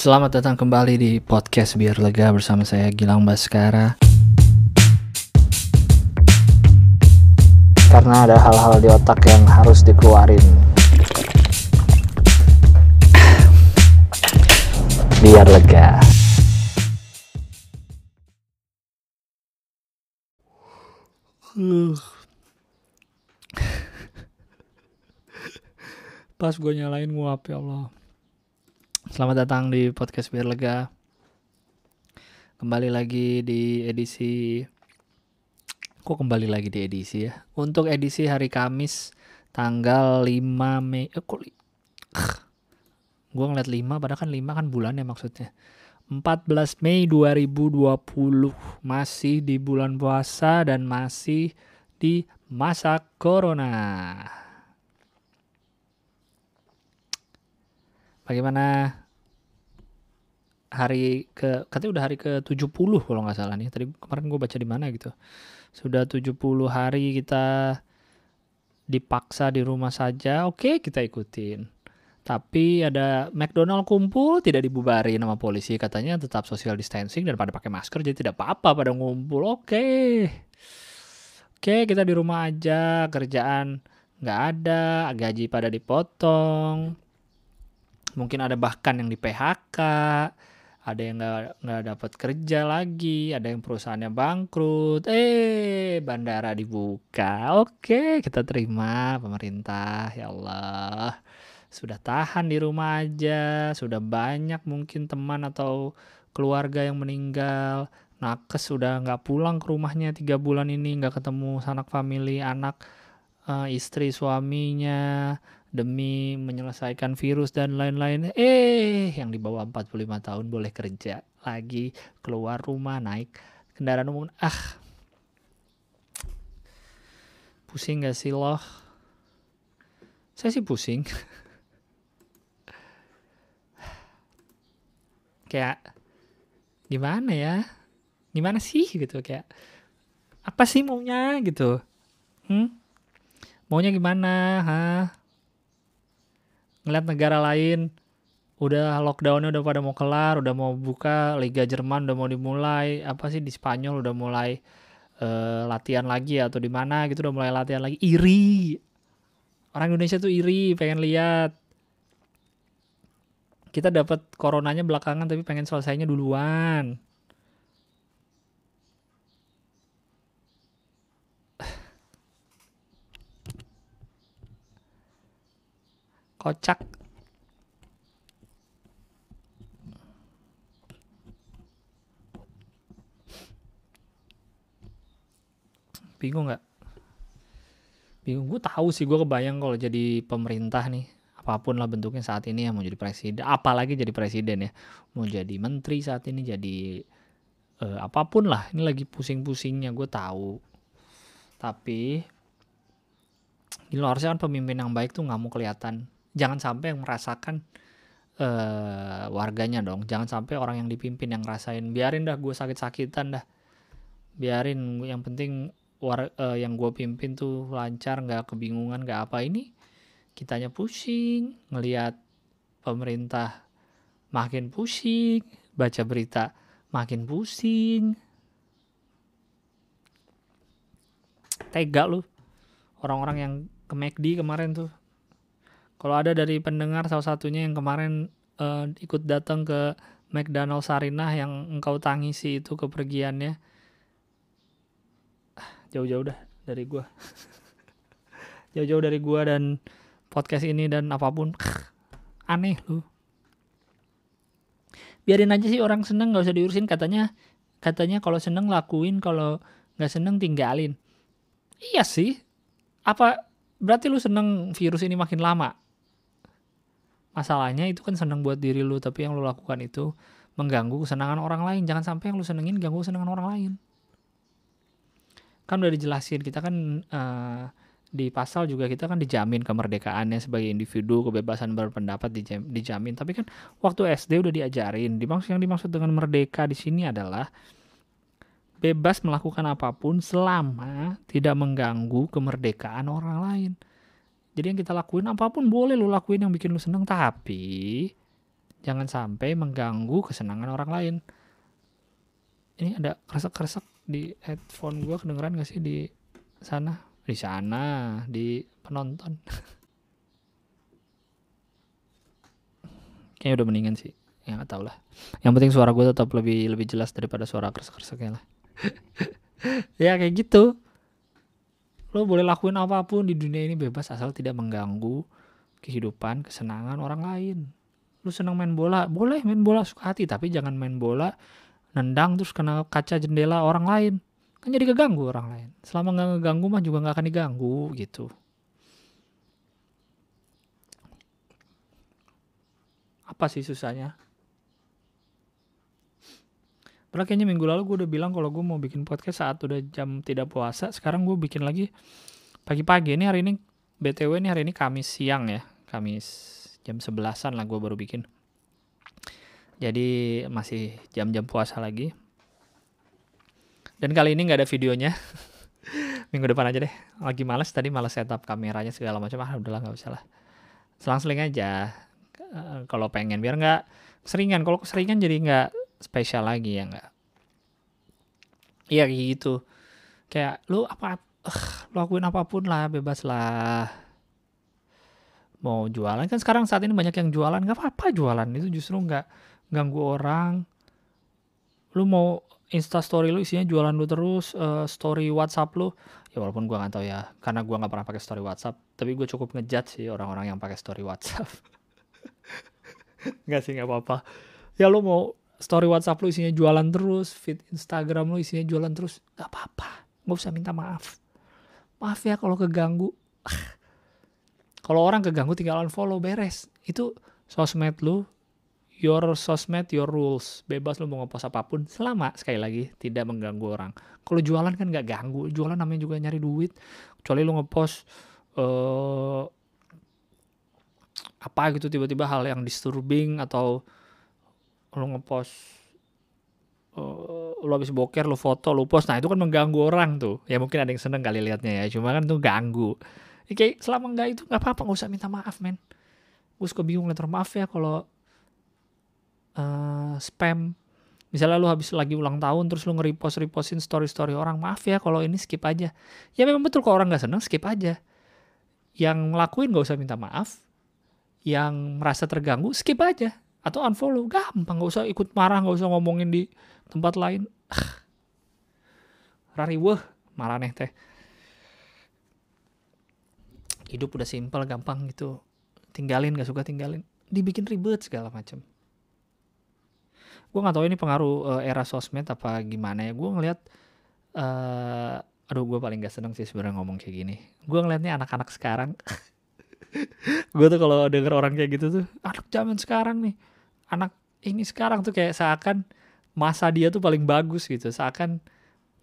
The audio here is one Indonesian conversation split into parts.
Selamat datang kembali di podcast Biar Lega bersama saya Gilang Baskara. Karena ada hal-hal di otak yang harus dikeluarin. Biar lega. Pas gue nyalain nguap ya Allah. Selamat datang di podcast Biar Lega. Kembali lagi di edisi Kok kembali lagi di edisi ya? Untuk edisi hari Kamis tanggal 5 Mei. Eh, kok li... Gue ngeliat 5 padahal kan 5 kan bulan ya maksudnya. 14 Mei 2020 masih di bulan puasa dan masih di masa corona. Bagaimana hari ke katanya udah hari ke 70 kalau nggak salah nih. Tadi kemarin gue baca di mana gitu. Sudah 70 hari kita dipaksa di rumah saja. Oke, kita ikutin. Tapi ada McDonald kumpul tidak dibubarin sama polisi katanya tetap social distancing dan pada pakai masker jadi tidak apa-apa pada ngumpul. Oke. Oke, kita di rumah aja, kerjaan nggak ada, gaji pada dipotong. Mungkin ada bahkan yang di PHK, ada yang nggak nggak dapat kerja lagi, ada yang perusahaannya bangkrut. Eh, bandara dibuka. Oke, kita terima pemerintah. Ya Allah. Sudah tahan di rumah aja, sudah banyak mungkin teman atau keluarga yang meninggal. Nakes sudah nggak pulang ke rumahnya tiga bulan ini, nggak ketemu sanak family, anak, uh, istri, suaminya, demi menyelesaikan virus dan lain-lain. Eh, yang di bawah 45 tahun boleh kerja lagi, keluar rumah, naik kendaraan umum. Ah, pusing gak sih loh? Saya sih pusing. kayak gimana ya? Gimana sih gitu kayak apa sih maunya gitu? Hmm? Maunya gimana? Hah? Ngeliat negara lain udah lockdownnya udah pada mau kelar, udah mau buka, Liga Jerman udah mau dimulai, apa sih di Spanyol udah mulai uh, latihan lagi atau di mana gitu udah mulai latihan lagi, iri. Orang Indonesia tuh iri, pengen lihat. Kita dapat coronanya belakangan tapi pengen selesainya duluan. Kocak. Bingung nggak? Bingung. Gue tahu sih gue kebayang kalau jadi pemerintah nih apa pun lah bentuknya saat ini ya mau jadi presiden apalagi jadi presiden ya. Mau jadi menteri saat ini jadi uh, apa pun lah. Ini lagi pusing-pusingnya gue tahu. Tapi ini harusnya kan pemimpin yang baik tuh nggak mau kelihatan jangan sampai yang merasakan uh, warganya dong. Jangan sampai orang yang dipimpin yang ngerasain biarin dah gue sakit-sakitan dah. Biarin yang penting war, uh, yang gue pimpin tuh lancar nggak kebingungan nggak apa. Ini kitanya pusing ngelihat pemerintah makin pusing baca berita makin pusing. Tega lu. Orang-orang yang ke McD kemarin tuh kalau ada dari pendengar salah satunya yang kemarin uh, ikut datang ke McDonald Sarinah yang engkau tangisi itu kepergiannya. Jauh-jauh dah dari gua. Jauh-jauh dari gua dan podcast ini dan apa pun. Aneh lu. Biarin aja sih orang seneng nggak usah diurusin katanya. Katanya kalau seneng lakuin, kalau nggak seneng tinggalin. Iya sih. Apa berarti lu seneng virus ini makin lama? Masalahnya itu kan senang buat diri lu tapi yang lu lakukan itu mengganggu kesenangan orang lain. Jangan sampai yang lu senengin ganggu kesenangan orang lain. Kan udah dijelasin kita kan uh, di pasal juga kita kan dijamin kemerdekaannya sebagai individu kebebasan berpendapat dijamin. Tapi kan waktu SD udah diajarin dimaksud yang dimaksud dengan merdeka di sini adalah bebas melakukan apa pun selama tidak mengganggu kemerdekaan orang lain jadi yang kita lakuin apa pun boleh lo lakuin yang bikin lo seneng tapi jangan sampai mengganggu kesenangan orang lain. Ini ada kresek-kresek di headphone gue kedengeran gak sih di sana? Di sana di penonton. Kayaknya udah mendingan sih. Ya nggak tahu lah. Yang penting suara gue tetap lebih lebih jelas daripada suara kresek-kreseknya lah. Ya kayak gitu lo boleh lakuin apa pun di dunia ini bebas asal tidak mengganggu kehidupan kesenangan orang lain. Lu senang main bola boleh main bola suka hati tapi jangan main bola nendang terus kena kaca jendela orang lain. Kan jadi keganggu orang lain. Selama nggak ngeganggu mah juga nggak akan diganggu gitu. Apa sih susahnya Padahal kayaknya minggu lalu gue udah bilang kalau gue mau bikin podcast saat udah jam tidak puasa. Sekarang gue bikin lagi pagi-pagi. Ini hari ini BTW ini hari ini Kamis siang ya. Kamis jam sebelasan lah gue baru bikin. Jadi masih jam-jam puasa lagi. Dan kali ini nggak ada videonya. Minggu depan aja deh. Lagi males tadi males setup kameranya segala macam. Ah udahlah nggak usah lah. Selang-seling aja. Kalau pengen biar nggak seringan. Kalau keseringan jadi nggak spesial lagi ya nggak? Iya gitu. Kayak lu apa uh, lakuin apa pun lah bebas lah. Mau jualan kan sekarang saat ini banyak yang jualan. Nggak apa-apa jualan itu justru nggak ganggu orang. Lu mau insta story lu isinya jualan lu terus uh, story WhatsApp lu. Ya walaupun gua nggak tahu ya karena gua nggak pernah pakai story WhatsApp tapi gue cukup ngejat sih orang-orang yang pakai story WhatsApp. Nggak sih nggak apa-apa. Ya lu mau story WhatsApp lu isinya jualan terus, feed Instagram lu isinya jualan terus, gak apa-apa, gak usah minta maaf. Maaf ya kalau keganggu. kalau orang keganggu tinggal unfollow beres. Itu sosmed lu, your sosmed, your rules. Bebas lu mau ngepost apa pun, selama sekali lagi tidak mengganggu orang. Kalau jualan kan gak ganggu, jualan namanya juga nyari duit. Kecuali lu ngepost uh, apa gitu tiba-tiba hal yang disturbing atau lu ngepost uh, lu habis boker lu foto lu post nah itu kan mengganggu orang tuh. Ya mungkin ada yang seneng kali liatnya ya cuma kan tuh ganggu. Ya, kayak selama enggak itu nggak apa-apa nggak usah minta maaf men. Gue suka bingung letter maaf ya kalau uh, spam. Misalnya lu habis lagi ulang tahun terus lu nge-repost repostin story story orang maaf ya kalau ini skip aja. Ya memang betul kalau orang nggak seneng skip aja. Yang ngelakuin nggak usah minta maaf. Yang merasa terganggu skip aja atau unfollow. Gampang nggak usah ikut marah nggak usah ngomongin di tempat lain. Rari wah marah nih teh. Hidup udah simpel gampang gitu. Tinggalin gak suka tinggalin. Dibikin ribet segala macam gue nggak tahu ini pengaruh uh, era sosmed apa gimana ya. Gue ngeliat uh, aduh gue paling gak seneng sih sebenarnya ngomong kayak gini. Gue ngeliatnya anak-anak sekarang. Gue tuh kalau denger orang kayak gitu tuh anak zaman sekarang nih anak ini sekarang tuh kayak seakan masa dia tuh paling bagus gitu. Seakan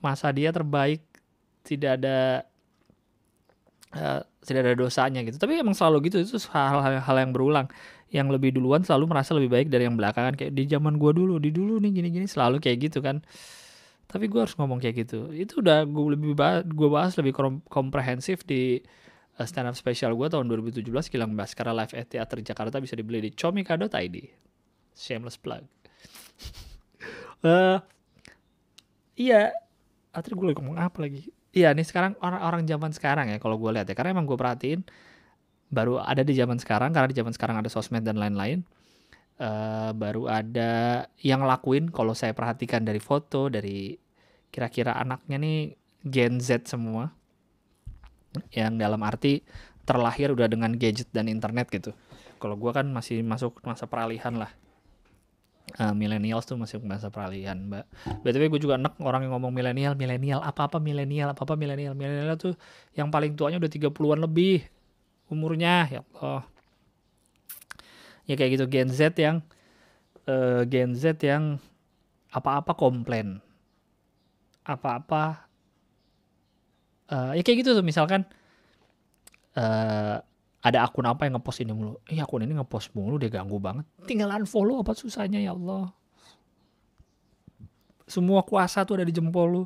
masa dia terbaik tidak ada uh, tidak ada dosanya gitu. Tapi emang selalu gitu itu hal-hal yang berulang. Yang lebih duluan selalu merasa lebih baik dari yang belakangan. Kayak di zaman gue dulu di dulu nih gini-gini selalu kayak gitu kan. Tapi gue harus ngomong kayak gitu. Itu udah gue lebih bahas, gue bahas lebih komprehensif di uh, stand up special gue tahun 2017 Kilang Baskara Live at Theater Jakarta bisa dibeli di comika.id shameless plug. Uh, iya. Atau gue lagi ngomong apa lagi? Iya nih sekarang orang-orang zaman sekarang ya kalau gue lihat ya. Karena emang gue perhatiin baru ada di zaman sekarang karena di zaman sekarang ada sosmed dan lain-lain uh, baru ada yang lakuin kalau saya perhatikan dari foto dari kira-kira anaknya nih Gen Z semua yang dalam arti terlahir udah dengan gadget dan internet gitu. Kalau gue kan masih masuk masa peralihan lah uh, millennials tuh masih masa peralihan mbak. Btw gue juga enak orang yang ngomong milenial milenial apa apa milenial apa apa milenial milenial tuh yang paling tuanya udah 30-an lebih umurnya ya Allah. Ya kayak gitu Gen Z yang uh, Gen Z yang apa-apa komplain. Apa-apa uh, ya kayak gitu tuh misalkan uh, ada akun apa yang ngepost ini mulu? Eh akun ini ngepost mulu dia ganggu banget. Tinggal unfollow apa susahnya ya Allah. Semua kuasa tuh ada di jempol lu.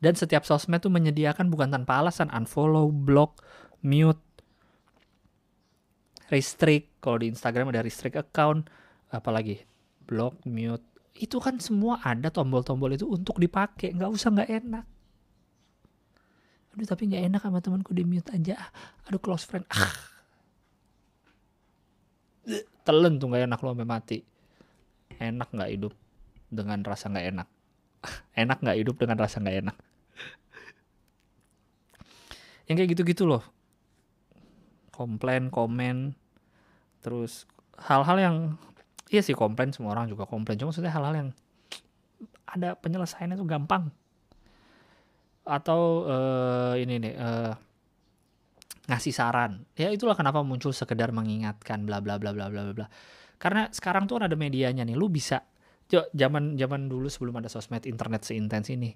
Dan setiap sosmed tuh menyediakan bukan tanpa alasan unfollow, block, mute. restrict. Kalau di Instagram ada restrict account apalagi block mute. Itu kan semua ada tombol-tombol itu untuk dipakai. Nggak usah nggak enak aduh tapi nggak enak sama temanku di mute aja. Aduh close friend. Ah. Telen tuh nggak enak lo sampai mati. Enak nggak hidup dengan rasa nggak enak? Enak nggak hidup dengan rasa nggak enak? Yang kayak gitu-gitu loh. Komplain komen terus hal-hal yang iya sih komplain semua orang juga komplain. Cuma maksudnya hal-hal yang ada penyelesaiannya tuh gampang atau uh, ini nih uh, ngasih saran ya itulah kenapa muncul sekedar mengingatkan bla bla bla bla bla bla karena sekarang tuh ada medianya nih lu bisa zaman zaman dulu sebelum ada sosmed internet seintens ini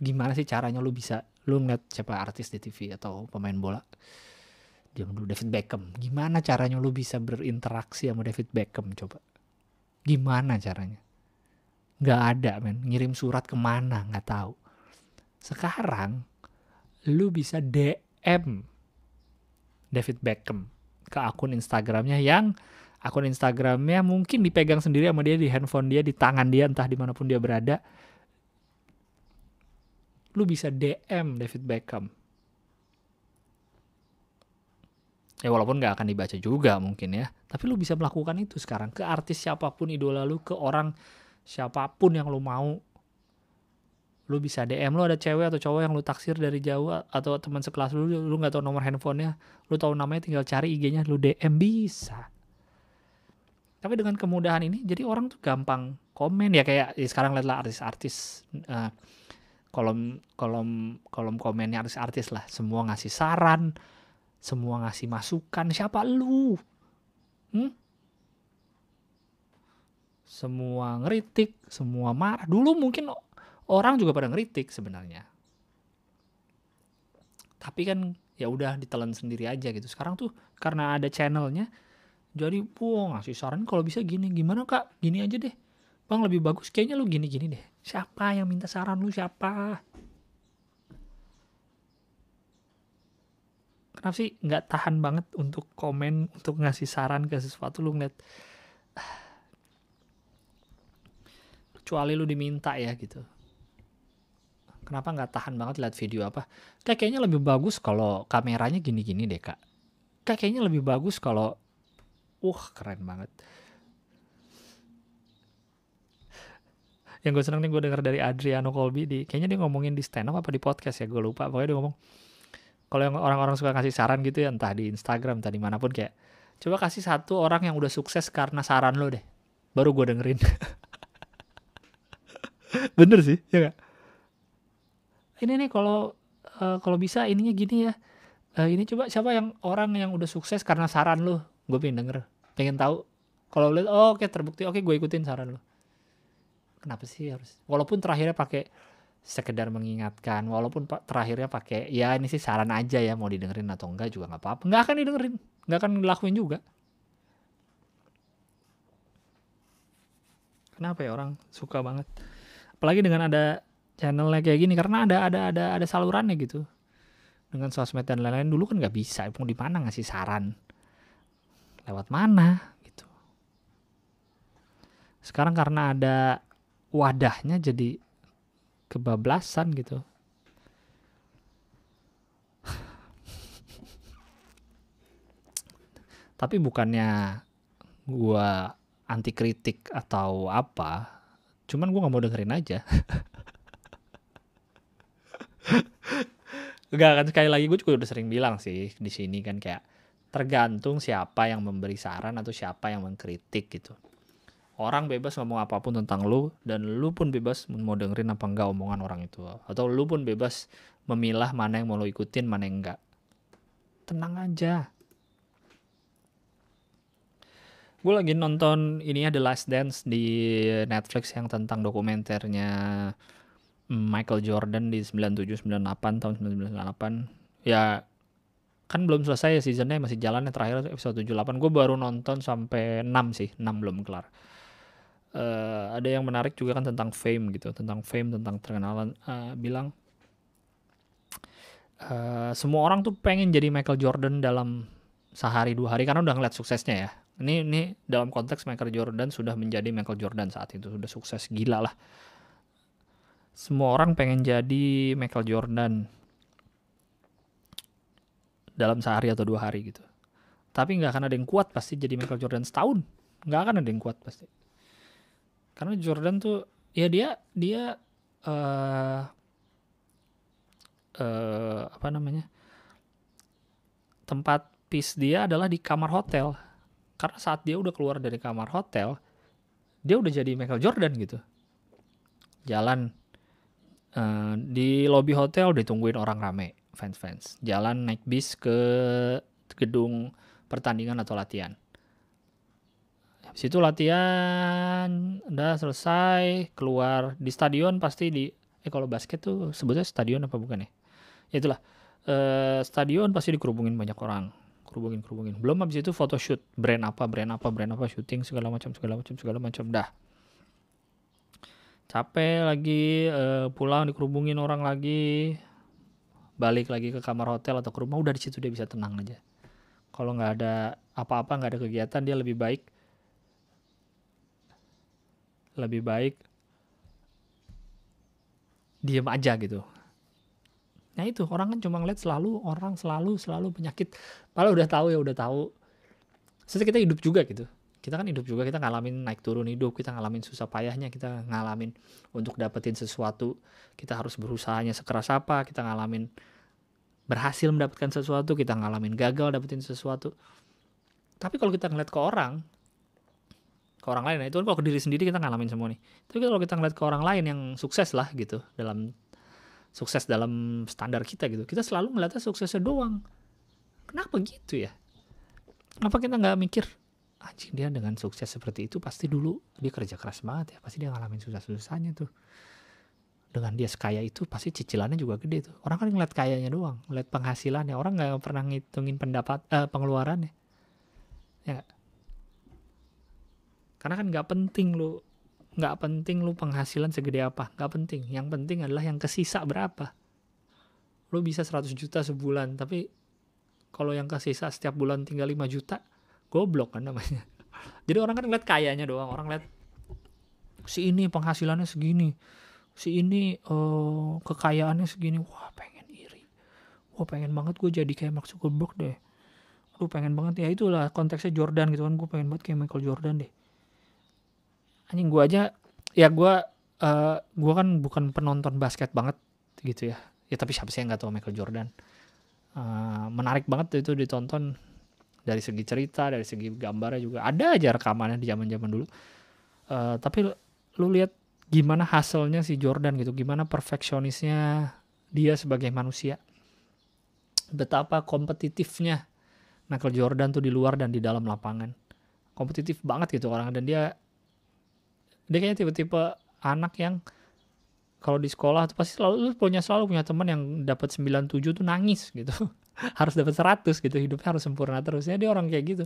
gimana sih caranya lu bisa lu ngeliat siapa artis di TV atau pemain bola Jangan dulu David Beckham. Gimana caranya lu bisa berinteraksi sama David Beckham coba? Gimana caranya? Gak ada men. Ngirim surat ke mana gak tahu. Sekarang lu bisa DM David Beckham ke akun Instagramnya yang akun Instagramnya mungkin dipegang sendiri sama dia di handphone dia di tangan dia entah di mana pun dia berada. Lu bisa DM David Beckham. Ya walaupun nggak akan dibaca juga mungkin ya. Tapi lu bisa melakukan itu sekarang ke artis siapa pun idola lu ke orang siapa pun yang lu mau lu bisa DM lu ada cewek atau cowok yang lu taksir dari jauh atau teman sekelas lu lu nggak tahu nomor handphonenya lu tahu namanya tinggal cari IG-nya lu DM bisa. Tapi dengan kemudahan ini jadi orang tuh gampang komen ya kayak ya sekarang lihatlah artis-artis uh, kolom kolom kolom komennya artis-artis lah. Semua ngasih saran semua ngasih masukan siapa lu? Hmm? semua ngeritik semua marah. Dulu mungkin orang juga pada ngeritik sebenarnya. Tapi kan ya udah ditelan sendiri aja gitu. Sekarang tuh karena ada channelnya jadi puang ngasih saran kalau bisa gini. Gimana kak? Gini aja deh. Bang lebih bagus kayaknya lu gini gini deh. Siapa yang minta saran lu? Siapa? Kenapa sih nggak tahan banget untuk komen untuk ngasih saran ke sesuatu? Lu ngeliat kecuali lu diminta ya gitu kenapa nggak tahan banget lihat video apa? Kayak kayaknya lebih bagus kalau kameranya gini-gini deh kak. Kayak kayaknya lebih bagus kalau uh keren banget. Yang gue seneng nih gue denger dari Adriano Colby di kayaknya dia ngomongin di stand up apa di podcast ya gue lupa. Pokoknya dia ngomong kalau yang orang-orang suka kasih saran gitu ya entah di Instagram entah di mana pun kayak coba kasih satu orang yang udah sukses karena saran lo deh. Baru gue dengerin. Bener sih ya gak? Ini nih kalau uh, kalau bisa ininya gini ya. Uh, ini coba siapa yang orang yang udah sukses karena saran lo gue pengen denger. Pengen tahu. Kalau lihat oh, oke okay, terbukti. Oke okay, gue ikutin saran lo kenapa sih harus? Walaupun terakhirnya pakai sekedar mengingatkan walaupun pak terakhirnya pakai ya ini sih saran aja ya mau didengerin atau enggak juga nggak apa-apa. Nggak akan didengerin. Nggak akan dilakuin juga. Kenapa ya orang suka banget? Apalagi dengan ada channelnya kayak gini karena ada ada ada ada salurannya gitu. Dengan sosmed dan lain-lain dulu kan nggak bisa mau di mana ngasih saran? Lewat mana gitu. Sekarang karena ada wadahnya jadi kebablasan gitu. Tapi bukannya gua anti kritik atau apa cuman gua nggak mau dengerin aja Enggak kan sekali lagi gue juga udah sering bilang sih di sini kan kayak tergantung siapa yang memberi saran atau siapa yang mengkritik gitu. Orang bebas ngomong apa pun tentang lu dan lu pun bebas mau dengerin apa enggak omongan orang itu. Atau lu pun bebas memilah mana yang mau lu ikutin mana yang enggak. Tenang aja. Gue lagi nonton ini The Last Dance di Netflix yang tentang dokumenternya Michael Jordan di 97 98 tahun 1998 ya kan belum selesai ya seasonnya masih jalan ya terakhir episode 78 gue baru nonton sampai 6 sih 6 belum kelar. Uh, ada yang menarik juga kan tentang fame gitu tentang fame tentang terkenalan. Uh, bilang uh, semua orang tuh pengen jadi Michael Jordan dalam sehari dua hari karena udah ngeliat suksesnya ya. Ini ini dalam konteks Michael Jordan sudah menjadi Michael Jordan saat itu sudah sukses gila lah semua orang pengen jadi Michael Jordan. Dalam sehari atau dua hari gitu. Tapi nggak akan ada yang kuat pasti jadi Michael Jordan setahun. Nggak akan ada yang kuat pasti. Karena Jordan tuh ya dia dia uh, uh, apa namanya tempat peace dia adalah di kamar hotel. Karena saat dia udah keluar dari kamar hotel dia udah jadi Michael Jordan gitu. Jalan uh, di lobby hotel ditungguin orang rame fans-fans jalan naik bis ke gedung pertandingan atau latihan Habis itu latihan, udah selesai, keluar di stadion pasti di eh kalau basket tuh sebutnya stadion apa bukan ya? Ya itulah. Eh, stadion pasti dikerubungin banyak orang. Kerubungin kerubungin. Belum habis itu photoshoot, brand apa, brand apa, brand apa, syuting segala macam segala macam segala macam dah. Capek lagi eh, pulang dikerubungin orang lagi. Balik lagi ke kamar hotel atau ke rumah udah di situ dia bisa tenang aja. Kalau nggak ada apa-apa nggak ada kegiatan dia lebih baik lebih baik diem aja gitu. Nah itu orang kan cuma ngeliat selalu orang selalu selalu penyakit. Padahal udah tahu ya udah tahu. Setelah kita hidup juga gitu. Kita kan hidup juga kita ngalamin naik turun hidup, kita ngalamin susah payahnya, kita ngalamin untuk dapetin sesuatu, kita harus berusahanya sekeras apa, kita ngalamin berhasil mendapatkan sesuatu, kita ngalamin gagal dapetin sesuatu. Tapi kalau kita ngeliat ke orang, ke orang lain. Nah, itu kan kalau ke diri sendiri kita ngalamin semua nih. Tapi kalau kita ngeliat ke orang lain yang sukses lah gitu dalam sukses dalam standar kita gitu, kita selalu ngeliatnya suksesnya doang. Kenapa gitu ya? Kenapa kita nggak mikir anjing dia dengan sukses seperti itu pasti dulu dia kerja keras banget ya, pasti dia ngalamin susah-susahnya tuh. Dengan dia sekaya itu pasti cicilannya juga gede tuh. Orang kan ngeliat kayanya doang, ngeliat penghasilannya. Orang nggak pernah ngitungin pendapat uh, pengeluarannya. Ya? Karena kan nggak penting lu nggak penting lu penghasilan segede apa, nggak penting. Yang penting adalah yang kesisa berapa. Lu bisa 100 juta sebulan, tapi kalau yang kesisa setiap bulan tinggal 5 juta, goblok kan namanya. Jadi orang kan ngeliat kayanya doang, orang lihat si ini penghasilannya segini, si ini uh, kekayaannya segini, wah pengen iri, wah pengen banget gue jadi kayak Mark Zuckerberg deh, lu pengen banget. Ya itulah konteksnya Jordan gitu kan, gue pengen banget kayak Michael Jordan deh. Anjing gue aja ya gue uh, gue kan bukan penonton basket banget gitu ya. Ya tapi siapa sih yang nggak tahu Michael Jordan? Uh, menarik banget itu ditonton dari segi cerita dari segi gambarnya juga. Ada aja rekamannya di zaman zaman dulu. Uh, tapi lu lihat gimana hasilnya si Jordan gitu. Gimana perfeksionisnya dia sebagai manusia. Betapa kompetitifnya Michael Jordan tuh di luar dan di dalam lapangan. Kompetitif banget gitu orang. Dan dia dia kayaknya tipe-tipe anak yang kalau di sekolah tuh pasti selalu lu punya selalu punya teman yang dapat 97 tuh nangis gitu. harus dapat 100 gitu, hidupnya harus sempurna terus. Ya dia orang kayak gitu.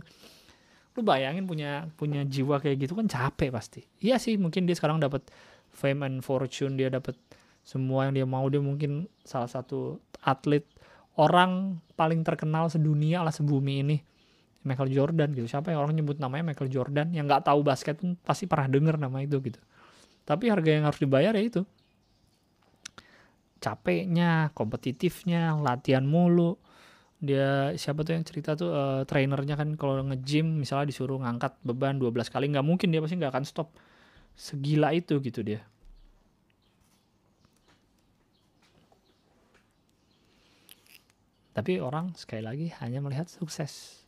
Lu bayangin punya punya jiwa kayak gitu kan capek pasti. Iya sih, mungkin dia sekarang dapat fame and fortune, dia dapat semua yang dia mau, dia mungkin salah satu atlet orang paling terkenal sedunia lah sebumi ini Michael Jordan gitu siapa yang orang nyebut namanya Michael Jordan yang nggak tahu basket pun pasti pernah denger nama itu gitu tapi harga yang harus dibayar ya itu capeknya kompetitifnya latihan mulu dia siapa tuh yang cerita tuh uh, trainernya kan kalau nge-gym misalnya disuruh ngangkat beban 12 kali nggak mungkin dia pasti nggak akan stop. Segila itu gitu dia. Tapi orang sekali lagi hanya melihat sukses.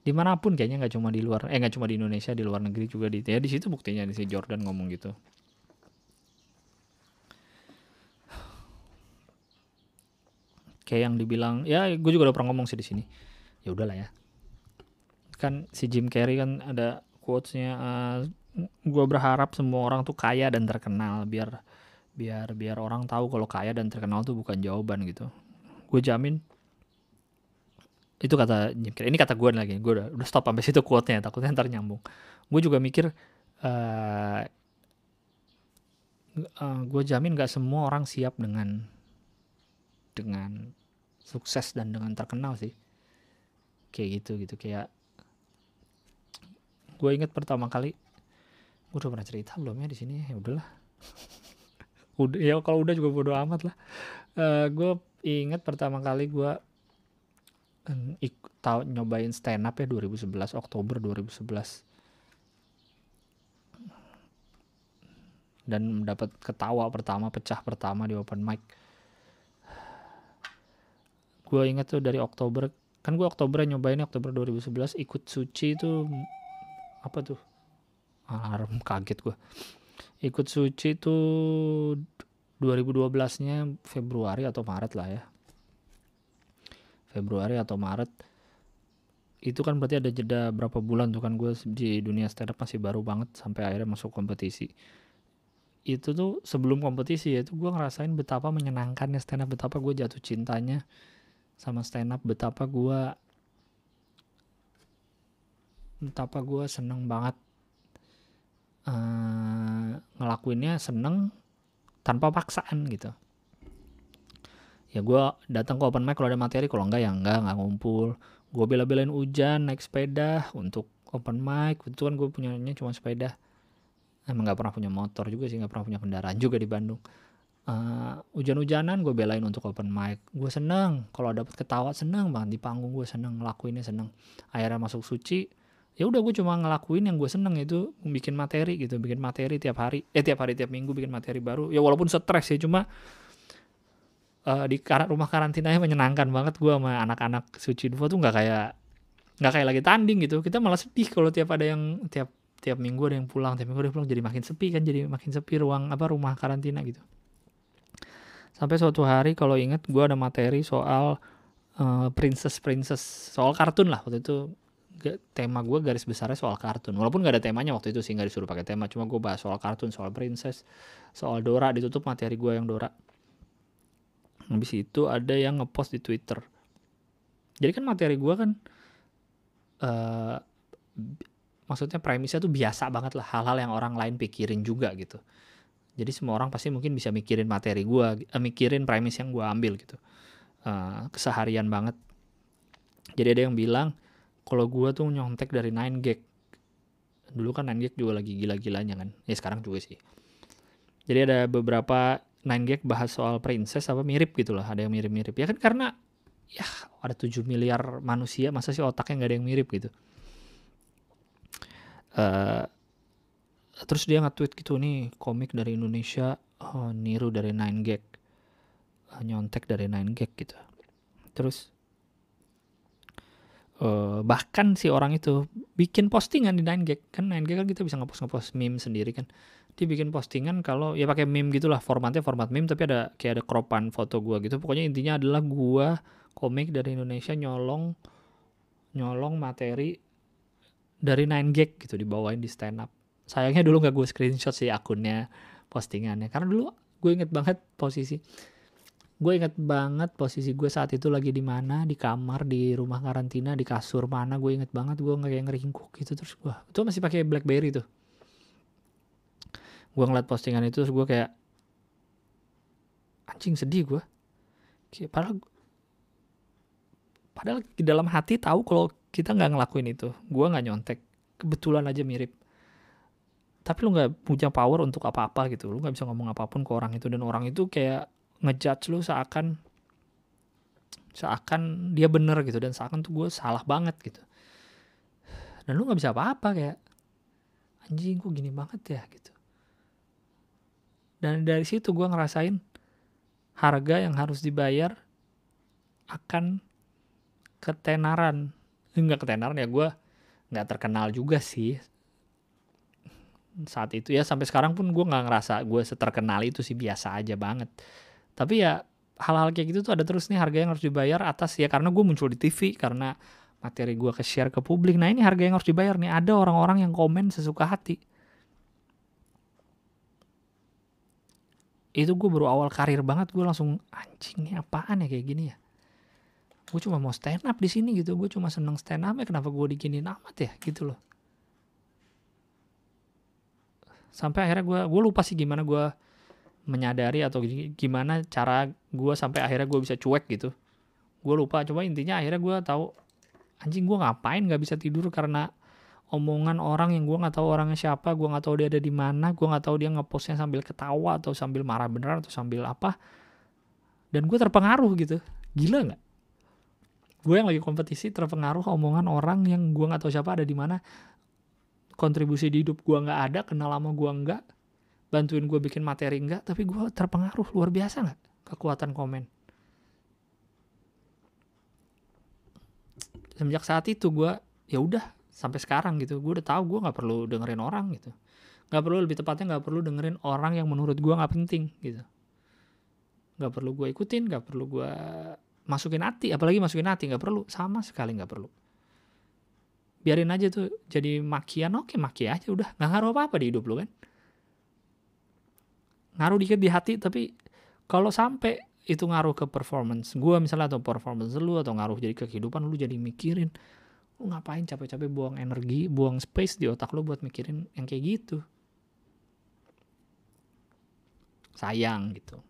Di mana pun kayaknya nggak cuma di luar eh nggak cuma di Indonesia di luar negeri juga di ya di situ buktinya di si Jordan ngomong gitu kayak yang dibilang ya gue juga udah pernah ngomong sih di sini. Ya udahlah ya. Kan si Jim Carrey kan ada quotesnya uh, eh, gue berharap semua orang tuh kaya dan terkenal biar biar biar orang tahu kalau kaya dan terkenal tuh bukan jawaban gitu. Gue jamin. Itu kata Jim Carrey. Ini kata gue lagi gue udah udah stop sampai situ quote-nya takutnya ntar nyambung. Gue juga mikir uh, uh, gue jamin gak semua orang siap dengan dengan sukses dan dengan terkenal sih. Kayak gitu gitu. Kayak gue inget pertama kali gue udah pernah cerita belum ya di sini? Ya udahlah. Udah ya kalau udah juga bodo amat lah. Uh, gue inget pertama kali gue tahu nyobain stand up ya 2011 Oktober 2011 dan dapat ketawa pertama pecah pertama di open mic gue inget tuh dari Oktober kan gue Oktober nyobain Oktober 2011 ikut suci itu apa tuh? Alarm kaget gue ikut suci tuh 2012 nya Februari atau Maret lah ya. Februari atau Maret. Itu kan berarti ada jeda berapa bulan tuh kan gue di dunia stand up masih baru banget sampai akhirnya masuk kompetisi. Itu tuh sebelum kompetisi ya itu gue ngerasain betapa menyenangkannya stand up betapa gue jatuh cintanya sama stand up betapa gue betapa gue seneng banget uh, ngelakuinnya seneng tanpa paksaan gitu. Ya gue datang ke open mic kalau ada materi kalau enggak ya enggak nggak ngumpul. Gue bela-belain hujan naik sepeda untuk open mic itu kan gue punyanya cuma sepeda. Emang nggak pernah punya motor juga sih nggak pernah punya kendaraan juga di Bandung uh, hujan-hujanan gue belain untuk open mic. Gue seneng. Kalau dapet ketawa seneng banget. Di panggung gue seneng ngelakuinnya seneng. Akhirnya masuk suci ya udah gue cuma ngelakuin yang gue seneng itu bikin materi gitu. Bikin materi tiap hari. Eh tiap hari tiap minggu bikin materi baru. Ya walaupun stres ya cuma uh, di rumah karantinanya menyenangkan banget gue sama anak-anak suci dua tuh nggak kayak nggak kayak lagi tanding gitu. Kita malah sedih kalau tiap ada yang tiap tiap minggu ada yang pulang tiap minggu ada yang pulang jadi makin sepi kan jadi makin sepi ruang apa rumah karantina gitu sampai suatu hari kalau inget gue ada materi soal uh, princess princess soal kartun lah. Waktu itu tema gue garis besarnya soal kartun. Walaupun gak ada temanya waktu itu sih nggak disuruh pakai tema. Cuma gue bahas soal kartun soal princess soal Dora. Ditutup materi gue yang Dora. Habis itu ada yang ngepost di Twitter. Jadi kan materi gue kan uh, maksudnya premisnya tuh biasa banget lah. Hal-hal yang orang lain pikirin juga gitu jadi semua orang pasti mungkin bisa mikirin materi gue eh, mikirin premis yang gue ambil gitu. Uh, keseharian banget. Jadi ada yang bilang kalau gue tuh nyontek dari 9 gag dulu kan 9 gag juga lagi gila-gilanya kan. Ya sekarang juga sih. Jadi ada beberapa 9 gag bahas soal princess apa mirip gitu loh. Ada yang mirip-mirip. Ya kan karena ya ada 7 miliar manusia masa sih otaknya nggak ada yang mirip gitu? Uh, terus dia nge-tweet gitu nih komik dari Indonesia oh, niru dari Nine Gag. Uh, nyontek dari Nine Gag gitu. Terus uh, bahkan si orang itu bikin postingan di Nine Gag. Kan Nine Gag kan kita bisa ngepost ngepost meme sendiri kan. Dia bikin postingan kalau ya pakai meme gitulah formatnya format meme tapi ada kayak ada kropan foto gua gitu. Pokoknya intinya adalah gua komik dari Indonesia nyolong nyolong materi dari 9 gag gitu dibawain di stand up sayangnya dulu nggak gue screenshot sih akunnya postingannya. Karena dulu gue inget banget posisi gue inget banget posisi gue saat itu lagi di mana di kamar di rumah karantina di kasur mana gue inget banget gue nggak kayak ngeringkuk gitu. Terus gue itu masih pakai BlackBerry tuh. Gue ngeliat postingan itu terus gue kayak anjing sedih gue kayak padahal padahal di dalam hati tahu kalau kita nggak ngelakuin itu gue nggak nyontek. Kebetulan aja mirip tapi lu nggak punya power untuk apa-apa gitu. Lu nggak bisa ngomong apa pun ke orang itu. Dan orang itu kayak ngejudge lu seakan seakan dia bener gitu. Dan seakan tuh gue salah banget gitu. Dan lu nggak bisa apa-apa kayak anjing gue gini banget ya gitu. Dan dari situ gue ngerasain harga yang harus dibayar akan ketenaran. Nggak ketenaran ya gue nggak terkenal juga sih saat itu ya sampai sekarang pun gue nggak ngerasa gue seterkenal itu sih biasa aja banget. Tapi ya hal-hal kayak gitu tuh ada terus nih harga yang harus dibayar atas ya karena gue muncul di TV karena materi gue ke share ke publik. Nah ini harga yang harus dibayar nih ada orang-orang yang komen sesuka hati. Itu gue baru awal karir banget gue langsung anjing ini apaan ya kayak gini ya? Gue cuma mau stand up di sini gitu gue cuma seneng stand up ya kenapa gue diginin amat ya gitu loh sampai akhirnya gue gue lupa sih gimana gue menyadari atau gimana cara gue sampai akhirnya gue bisa cuek gitu. Gue lupa coba intinya akhirnya gue tahu anjing gue ngapain nggak bisa tidur karena omongan orang yang gue nggak tahu orangnya siapa gue nggak tahu dia ada di mana gue nggak tahu dia ngepostnya sambil ketawa atau sambil marah beneran atau sambil apa. Dan gue terpengaruh gitu. Gila nggak? Gue yang lagi kompetisi terpengaruh omongan orang yang gue nggak tahu siapa ada di mana kontribusi di hidup gue nggak ada kenal lama gue nggak bantuin gue bikin materi nggak tapi gue terpengaruh luar biasa nggak kekuatan komen? Semenjak saat itu gue ya udah sampai sekarang gitu. Gue udah tahu gue nggak perlu dengerin orang gitu. Nggak perlu lebih tepatnya nggak perlu dengerin orang yang menurut gue nggak penting gitu. Nggak perlu gue ikutin nggak perlu gue masukin hati apalagi masukin hati nggak perlu sama sekali nggak perlu biarin aja tuh jadi makian. Oke maki aja udah. Nggak ngaruh apa apa di hidup lu kan? Ngaruh dikit di hati tapi kalau sampai itu ngaruh ke performance gue misalnya atau performance lu atau ngaruh jadi ke kehidupan lu jadi mikirin lu ngapain capek-capek buang energi buang space di otak lu buat mikirin yang kayak gitu? Sayang gitu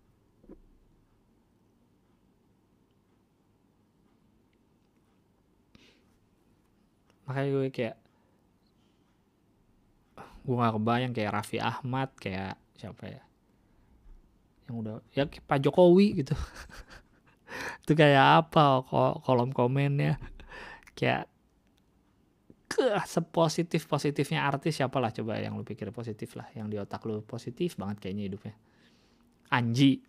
makanya gue kayak gue gak kebayang kayak Raffi Ahmad kayak siapa ya? Yang udah ya Pak Jokowi gitu. Itu kayak apa kolom komennya? Kayak ke sepositif positifnya artis siapa lah coba yang lu pikir positif lah yang di otak lu positif banget kayaknya hidupnya. Anji.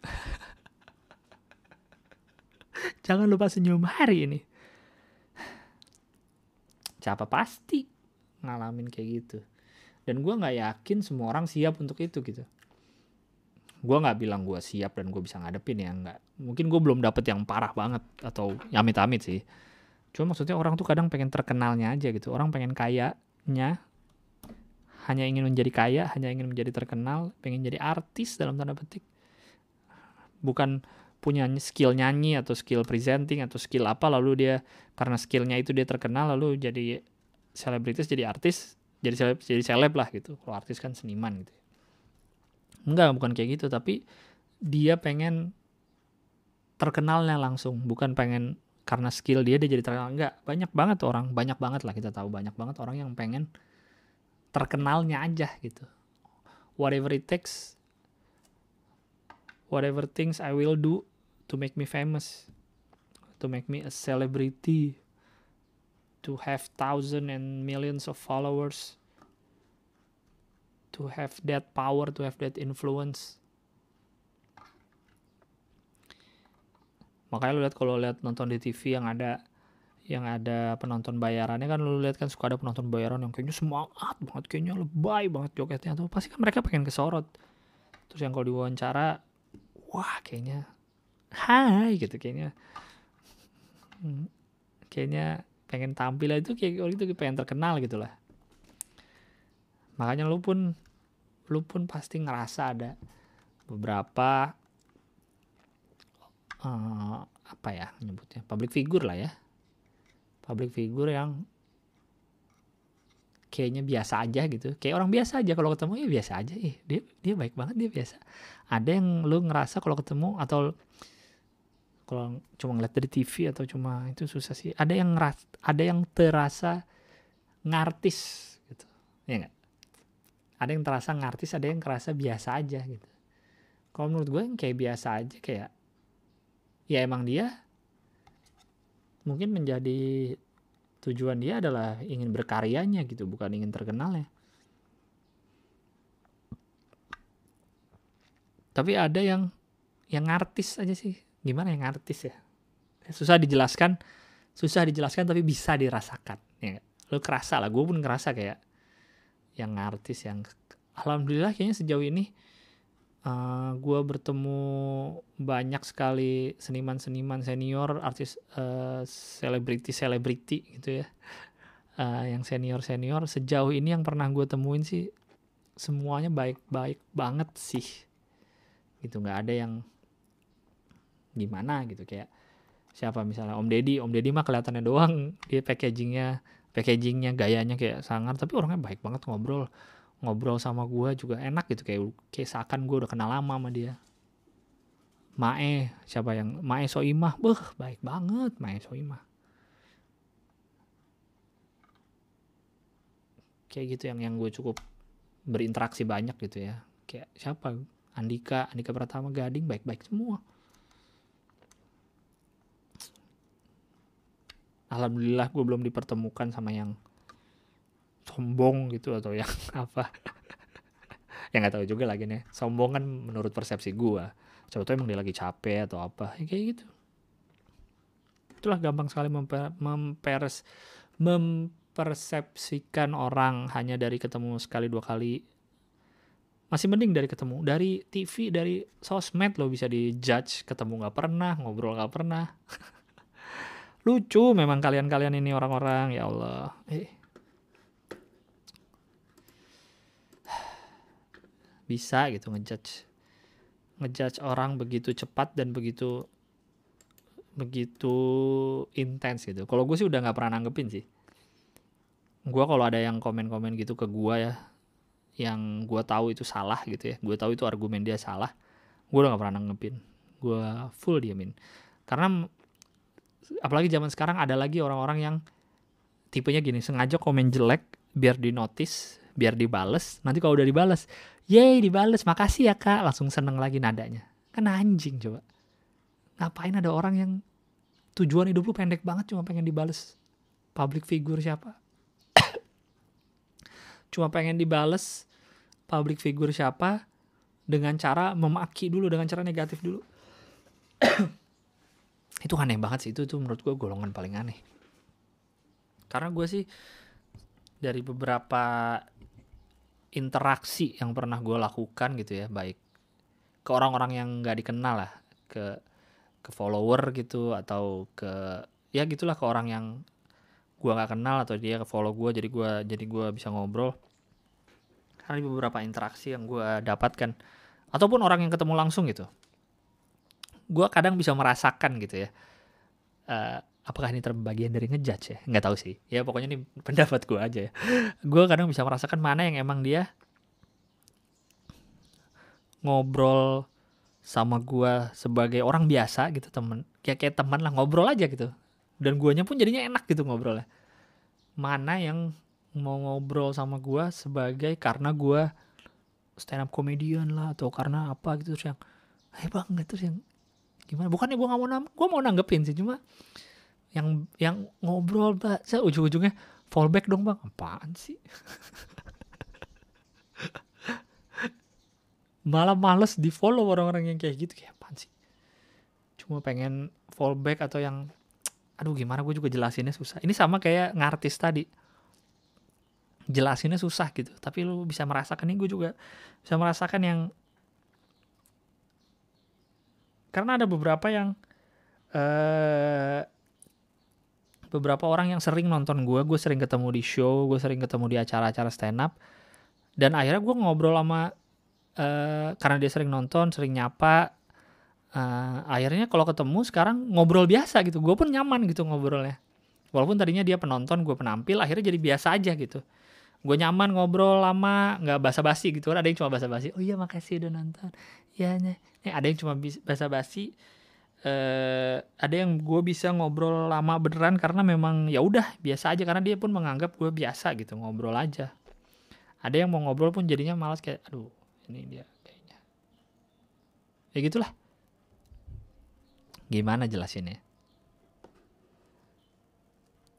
Jangan lupa senyum hari ini siapa pasti ngalamin kayak gitu. Dan gue nggak yakin semua orang siap untuk itu gitu. Gue nggak bilang gue siap dan gue bisa ngadepin ya nggak. Mungkin gue belum dapet yang parah banget atau amit-amit sih. Cuma maksudnya orang tuh kadang pengen terkenalnya aja gitu. Orang pengen kayanya hanya ingin menjadi kaya hanya ingin menjadi terkenal pengen jadi artis dalam tanda petik. Bukan punya skill nyanyi atau skill presenting atau skill apa lalu dia karena skillnya itu dia terkenal lalu jadi selebritis jadi artis jadi seleb jadi seleb lah gitu kalau artis kan seniman gitu Enggak, bukan kayak gitu, tapi dia pengen terkenalnya langsung, bukan pengen karena skill dia dia jadi terkenal. Enggak, banyak banget orang, banyak banget lah kita tahu banyak banget orang yang pengen terkenalnya aja gitu. Whatever it takes, whatever things I will do to make me famous, to make me a celebrity, to have thousand and millions of followers to have that power, to have that influence. Makanya lu lihat kalau lihat nonton di TV yang ada yang ada penonton bayarannya kan lu lihat kan suka ada penonton bayaran yang kayaknya semangat banget kayaknya lebay banget jogetnya tuh pasti kan mereka pengen kesorot terus yang kalau diwawancara wah kayaknya hai gitu kayaknya. Hmm, kayaknya pengen tampil itu kayak itu pengen terkenal gitu lah. Makanya lu pun lu pun pasti ngerasa ada beberapa uh, apa ya nyebutnya public figure lah ya. Public figure yang kayaknya biasa aja gitu. Kayak orang biasa aja kalau ketemu ya biasa aja. Eh dia dia baik banget dia biasa. Ada yang lu ngerasa kalau ketemu atau kalau cuma ngeliat dari TV atau cuma itu susah sih. Ada yang ngeras ada yang terasa ngartis gitu. Ya enggak ada yang terasa ngartis ada yang terasa biasa aja gitu. Kalau menurut gue yang kayak biasa aja kayak ya emang dia mungkin menjadi tujuan dia adalah ingin berkaryanya gitu bukan ingin terkenal ya tapi ada yang yang artis aja sih gimana yang artis ya? Susah dijelaskan susah dijelaskan tapi bisa dirasakan ya lo kerasa lah gue pun ngerasa kayak yang artis yang alhamdulillah kayaknya sejauh ini uh, eh, gue bertemu banyak sekali seniman-seniman senior artis selebriti uh, selebriti gitu ya. Uh, yang senior senior sejauh ini yang pernah gue temuin sih semuanya baik-baik banget sih. Gitu nggak ada yang gimana gitu kayak siapa misalnya Om Deddy Om Deddy mah kelihatannya doang dia packagingnya packagingnya gayanya kayak sangar tapi orangnya baik banget ngobrol ngobrol sama gue juga enak gitu kayak kayak seakan gue udah kenal lama sama dia. Mae siapa yang Mae Soimah beh baik banget Mae Soimah. Kayak gitu yang yang gue cukup berinteraksi banyak gitu ya. Kayak siapa? Andika Andika Pratama Gading baik-baik semua Alhamdulillah gue belum dipertemukan sama yang sombong gitu atau yang apa. Yang nggak tahu juga lagi nih. Sombong kan menurut persepsi gue coba tuh emang dia lagi capek atau apa. Ya, kayak gitu. Itulah gampang sekali memper, memperes mempersepsikan orang hanya dari ketemu sekali dua kali. Masih mending dari ketemu. Dari TV dari sosmed lo bisa dijudge. Ketemu nggak pernah ngobrol nggak pernah lucu memang kalian-kalian ini orang-orang ya Allah eh bisa gitu ngejudge ngejudge orang begitu cepat dan begitu begitu intens gitu. Kalau gue sih udah nggak pernah nanggepin sih. Gue kalau ada yang komen-komen gitu ke gue ya, yang gue tahu itu salah gitu ya, gue tahu itu argumen dia salah, gue udah nggak pernah nanggepin. Gue full diamin. Karena apalagi zaman sekarang ada lagi orang-orang yang tipenya gini, sengaja komen jelek biar di notice, biar dibales. Nanti kalau udah dibales, Yeay dibales, makasih ya kak. Langsung seneng lagi nadanya. Kan anjing coba. Ngapain ada orang yang tujuan hidup lu pendek banget cuma pengen dibales. Public figure siapa? cuma pengen dibales public figure siapa dengan cara memaki dulu, dengan cara negatif dulu. itu aneh banget sih, itu tuh menurut gue golongan paling aneh. Karena gue sih dari beberapa interaksi yang pernah gue lakukan gitu ya baik ke orang-orang yang nggak dikenal lah ke ke follower gitu atau ke ya gitulah ke orang yang gue nggak kenal atau dia ke follow gue jadi gue jadi gue bisa ngobrol ada beberapa interaksi yang gue dapatkan ataupun orang yang ketemu langsung gitu gue kadang bisa merasakan gitu ya uh, apakah ini terbagian dari ngejudge ya? Nggak tahu sih. Ya pokoknya ini pendapat gue aja ya. Gue kadang bisa merasakan mana yang emang dia ngobrol sama gue sebagai orang biasa gitu temen kayak kayak teman lah ngobrol aja gitu. Dan guanya pun jadinya enak gitu ngobrolnya. Mana yang mau ngobrol sama gue sebagai karena gue stand up comedian lah atau karena apa gitu terus yang eh banget terus yang gimana? Bukannya gue nggak mau nam gue mau nanggepin sih cuma yang yang ngobrol mbak. Saya ujung-ujungnya fallback dong bang apaan sih? Malah males di follow orang-orang yang kayak gitu. Kayak apaan sih? Cuma pengen fallback atau yang aduh gimana gue juga jelasinnya susah. Ini sama kayak ngartis tadi. Jelasinnya susah gitu tapi lu bisa merasakan. Ini gue juga bisa merasakan yang karena ada beberapa yang uh, beberapa orang yang sering nonton gue, gue sering ketemu di show, gue sering ketemu di acara-acara stand up, dan akhirnya gue ngobrol sama uh, karena dia sering nonton, sering nyapa, uh, akhirnya kalau ketemu sekarang ngobrol biasa gitu, gue pun nyaman gitu ngobrolnya, walaupun tadinya dia penonton, gue penampil, akhirnya jadi biasa aja gitu, gue nyaman ngobrol lama, nggak basa-basi gitu, ada yang cuma basa-basi, oh iya makasih udah nonton, ya nih, ada yang cuma basa-basi uh, ada yang gue bisa ngobrol lama beneran karena memang ya udah biasa aja. Karena dia pun menganggap gue biasa gitu ngobrol aja. Ada yang mau ngobrol pun jadinya malas kayak aduh ini dia kayaknya. Ya gitulah. Gimana jelasinnya?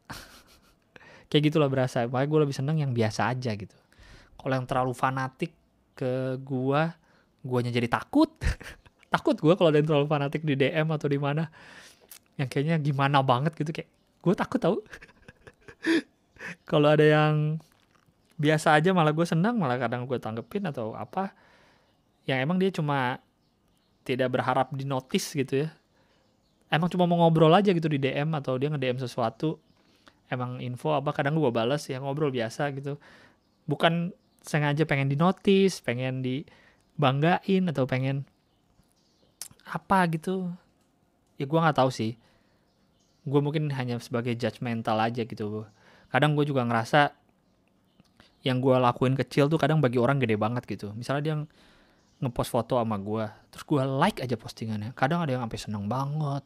Kayak gitulah berasa. Makanya gue lebih seneng yang biasa aja gitu. Kalau yang terlalu fanatik ke gue guanya jadi takut. Takut gue kalau ada yang terlalu fanatik di DM atau di mana. Yang kayaknya gimana banget gitu kayak gue takut tau. Kalau ada yang biasa aja malah gue senang malah kadang gue tanggepin atau apa. Yang emang dia cuma tidak berharap di notice gitu ya. Emang cuma mau ngobrol aja gitu di DM atau dia nge-DM sesuatu. Emang info apa kadang gue balas ya ngobrol biasa gitu. Bukan sengaja pengen di notice pengen dibanggain atau pengen apa gitu. Ya gue nggak tahu sih. Gue mungkin hanya sebagai judgmental aja gitu. Kadang gue juga ngerasa yang gue lakuin kecil tuh kadang bagi orang gede banget gitu. Misalnya dia ngepost foto sama gue terus gue like aja postingannya. Kadang ada yang sampai seneng banget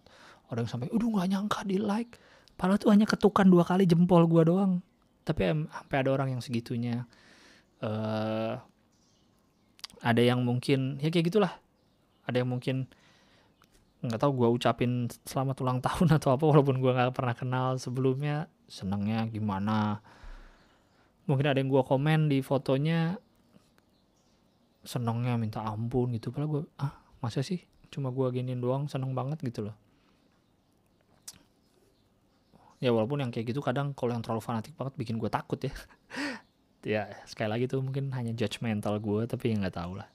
ada yang sampai udah nggak nyangka di like. Padahal tuh hanya ketukan dua kali jempol gue doang. Tapi sampai ada orang yang segitunya eh ada yang mungkin ya kayak gitulah. Ada yang mungkin nggak tahu gue ucapin selamat ulang tahun atau apa walaupun gue nggak pernah kenal sebelumnya senangnya gimana. Mungkin ada yang gue komen di fotonya senangnya minta ampun gitu. Padahal gue ah masa sih? Cuma gue giniin doang seneng banget gitu loh. Ya walaupun yang kayak gitu kadang kalau yang terlalu fanatik banget bikin gue takut ya ya sekali lagi tuh mungkin hanya judgmental gue tapi ya nggak tahu lah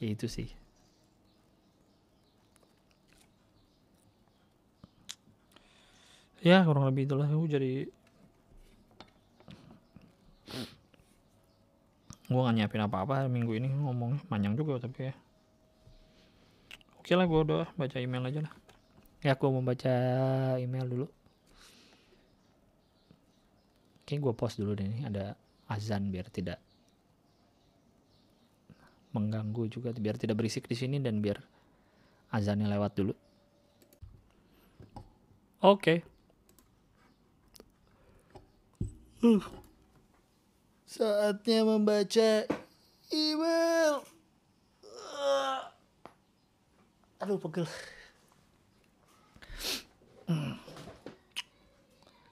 ya itu sih. Ya kurang lebih itulah. Gue jadi gue gak nyiapin apa-apa minggu ini. Ngomongnya panjang juga tapi ya. Oke lah gue udah baca email aja lah. Ya gue mau baca email dulu. Oke gue post dulu deh nih. Ada azan biar tidak mengganggu juga biar tidak berisik di sini dan biar azannya lewat dulu oke Uh. Saatnya membaca email. Uh. Aduh, pegel. Hmm.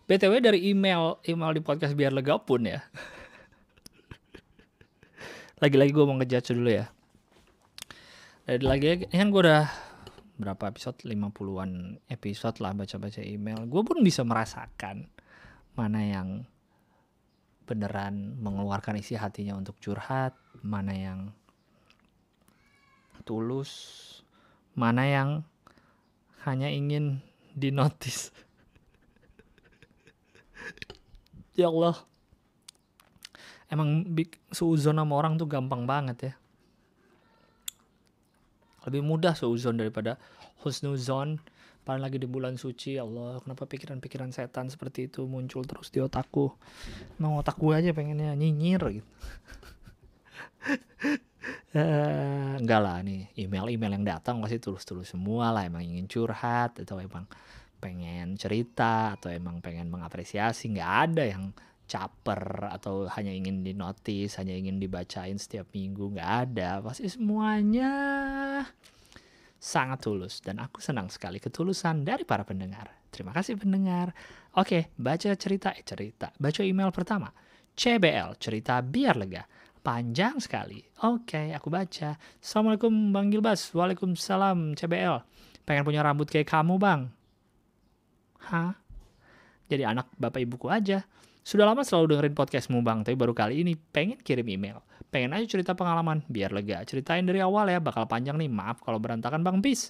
BTW dari email email di podcast biar lega pun ya. Lagi-lagi gue mau ngejudge dulu ya. Dari lagi ini kan gue udah berapa episode 50-an episode lah baca-baca email. Gue pun bisa merasakan mana yang beneran mengeluarkan isi hatinya untuk curhat, mana yang tulus, mana yang hanya ingin dinotis. ya Allah. Emang seuzon sama orang tuh gampang banget ya. Lebih mudah seuzon daripada husnuzon apalagi lagi di bulan suci ya Allah kenapa pikiran-pikiran setan seperti itu muncul terus di otakku? Emang otak gue aja pengennya nyinyir gitu. Uh, enggak lah nih email-email yang datang pasti tulus-tulus semua lah. Emang ingin curhat atau emang pengen cerita atau emang pengen mengapresiasi nggak ada yang caper atau hanya ingin dinotis hanya ingin dibacain setiap minggu nggak ada pasti semuanya sangat tulus dan aku senang sekali ketulusan dari para pendengar. Terima kasih pendengar. Oke, baca cerita eh cerita. Baca email pertama. CBL, cerita biar lega. Panjang sekali. Oke, aku baca. Assalamualaikum Bang Gilbas. Waalaikumsalam CBL. Pengen punya rambut kayak kamu, Bang. Hah? Jadi anak bapak ibuku aja. Sudah lama selalu dengerin podcastmu bang, tapi baru kali ini pengen kirim email. Pengen aja cerita pengalaman, biar lega. Ceritain dari awal ya, bakal panjang nih, maaf kalau berantakan bang, peace.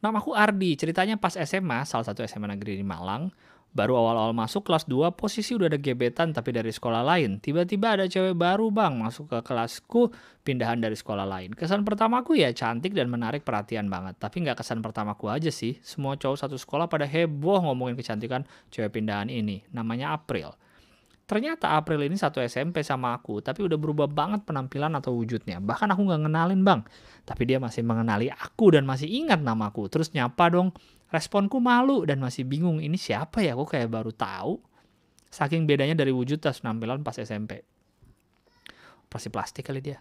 Namaku Ardi, ceritanya pas SMA, salah satu SMA negeri di Malang. Baru awal-awal masuk kelas 2, posisi udah ada gebetan tapi dari sekolah lain. Tiba-tiba ada cewek baru bang, masuk ke kelasku, pindahan dari sekolah lain. Kesan pertamaku ya cantik dan menarik perhatian banget. Tapi nggak kesan pertamaku aja sih. Semua cowok satu sekolah pada heboh ngomongin kecantikan cewek pindahan ini. Namanya April. Ternyata April ini satu SMP sama aku, tapi udah berubah banget penampilan atau wujudnya. Bahkan aku nggak ngenalin bang, tapi dia masih mengenali aku dan masih ingat namaku. Terus nyapa dong, responku malu dan masih bingung ini siapa ya, aku kayak baru tahu. Saking bedanya dari wujud dan penampilan pas SMP. Pasti plastik kali dia.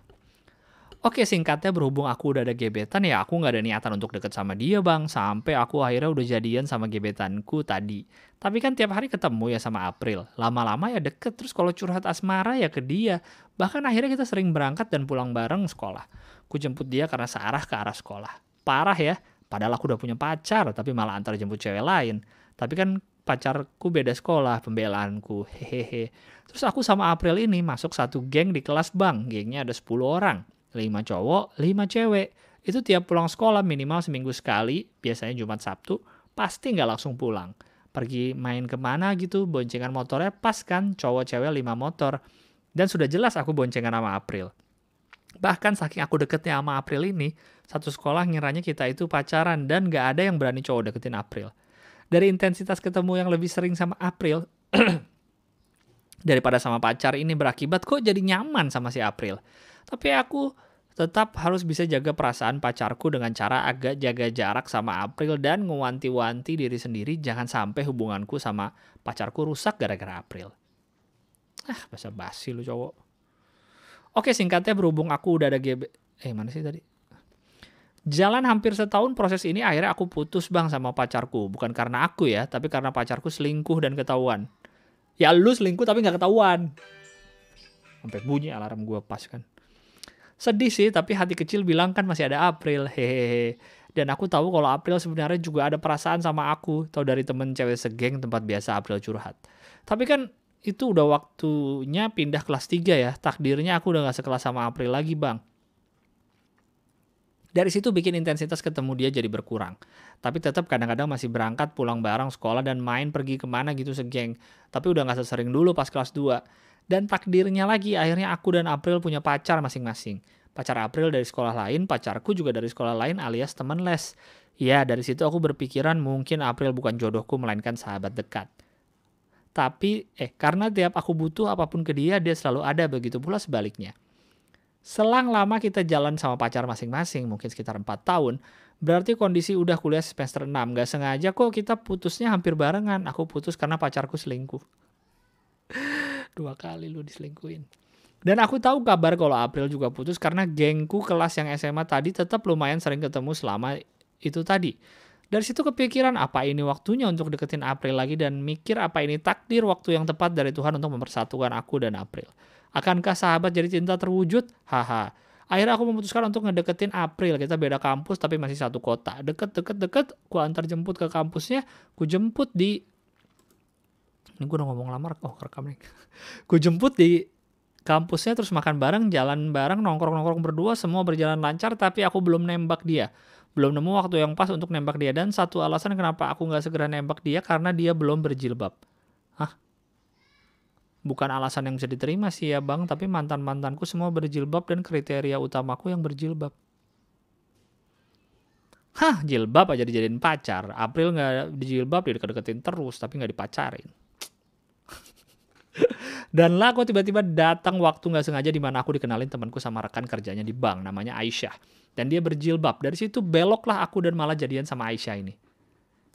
Oke singkatnya berhubung aku udah ada gebetan ya aku nggak ada niatan untuk deket sama dia bang sampai aku akhirnya udah jadian sama gebetanku tadi. Tapi kan tiap hari ketemu ya sama April. Lama-lama ya deket terus kalau curhat asmara ya ke dia. Bahkan akhirnya kita sering berangkat dan pulang bareng sekolah. Ku jemput dia karena searah ke arah sekolah. Parah ya. Padahal aku udah punya pacar tapi malah antar jemput cewek lain. Tapi kan pacarku beda sekolah pembelaanku hehehe. Terus aku sama April ini masuk satu geng di kelas bang. Gengnya ada 10 orang lima cowok, lima cewek. Itu tiap pulang sekolah minimal seminggu sekali, biasanya Jumat Sabtu, pasti nggak langsung pulang. Pergi main ke mana gitu, boncengan motornya pas kan, cowok cewek lima motor. Dan sudah jelas aku boncengan sama April. Bahkan saking aku deketnya sama April ini, satu sekolah ngiranya kita itu pacaran dan nggak ada yang berani cowok deketin April. Dari intensitas ketemu yang lebih sering sama April, daripada sama pacar ini berakibat kok jadi nyaman sama si April. Tapi aku tetap harus bisa jaga perasaan pacarku dengan cara agak jaga jarak sama April dan ngewanti-wanti diri sendiri jangan sampai hubunganku sama pacarku rusak gara-gara April. Ah, basa basi lu cowok. Oke, singkatnya berhubung aku udah ada GB... Eh, mana sih tadi? Jalan hampir setahun proses ini akhirnya aku putus bang sama pacarku. Bukan karena aku ya, tapi karena pacarku selingkuh dan ketahuan. Ya lu selingkuh tapi nggak ketahuan. Sampai bunyi alarm gue pas kan. Sedih sih, tapi hati kecil bilang kan masih ada April, hehehe. Dan aku tahu kalau April sebenarnya juga ada perasaan sama aku. Tahu dari temen cewek segeng tempat biasa April curhat. Tapi kan itu udah waktunya pindah kelas 3 ya. Takdirnya aku udah gak sekelas sama April lagi bang. Dari situ bikin intensitas ketemu dia jadi berkurang. Tapi tetap kadang-kadang masih berangkat pulang bareng sekolah dan main pergi ke mana gitu segeng. Tapi udah gak sesering dulu pas kelas 2. Dan takdirnya lagi, akhirnya aku dan April punya pacar masing-masing. Pacar April dari sekolah lain, pacarku juga dari sekolah lain alias teman les. Ya, dari situ aku berpikiran mungkin April bukan jodohku melainkan sahabat dekat. Tapi, eh, karena tiap aku butuh apa pun ke dia, dia selalu ada, begitu pula sebaliknya. Selang lama kita jalan sama pacar masing-masing, mungkin sekitar 4 tahun, berarti kondisi udah kuliah semester 6. Gak sengaja kok kita putusnya hampir barengan. Aku putus karena pacarku selingkuh. Dua kali lu diselingkuin. Dan aku tahu kabar kalau April juga putus karena gengku kelas yang SMA tadi tetap lumayan sering ketemu selama itu tadi. Dari situ kepikiran apa ini waktunya untuk deketin April lagi dan mikir apa ini takdir waktu yang tepat dari Tuhan untuk mempersatukan aku dan April. Akankah sahabat jadi cinta terwujud? Haha. Akhirnya aku memutuskan untuk ngedeketin April. Kita beda kampus tapi masih satu kota. Deket, deket, deket. Ku antar jemput ke kampusnya. Ku jemput di ini gue udah ngomong lama oh rekam nih gue jemput di kampusnya terus makan bareng jalan bareng nongkrong nongkrong berdua semua berjalan lancar tapi aku belum nembak dia belum nemu waktu yang pas untuk nembak dia dan satu alasan kenapa aku nggak segera nembak dia karena dia belum berjilbab bukan alasan yang bisa diterima sih ya bang tapi mantan mantanku semua berjilbab dan kriteria utamaku yang berjilbab Hah, jilbab aja dijadiin pacar. April nggak dijilbab, dia deket-deketin terus, tapi nggak dipacarin. Dan lah kok tiba-tiba datang waktu nggak sengaja di mana aku dikenalin temanku sama rekan kerjanya di bank namanya Aisyah. Dan dia berjilbab. Dari situ beloklah aku dan malah jadian sama Aisyah ini.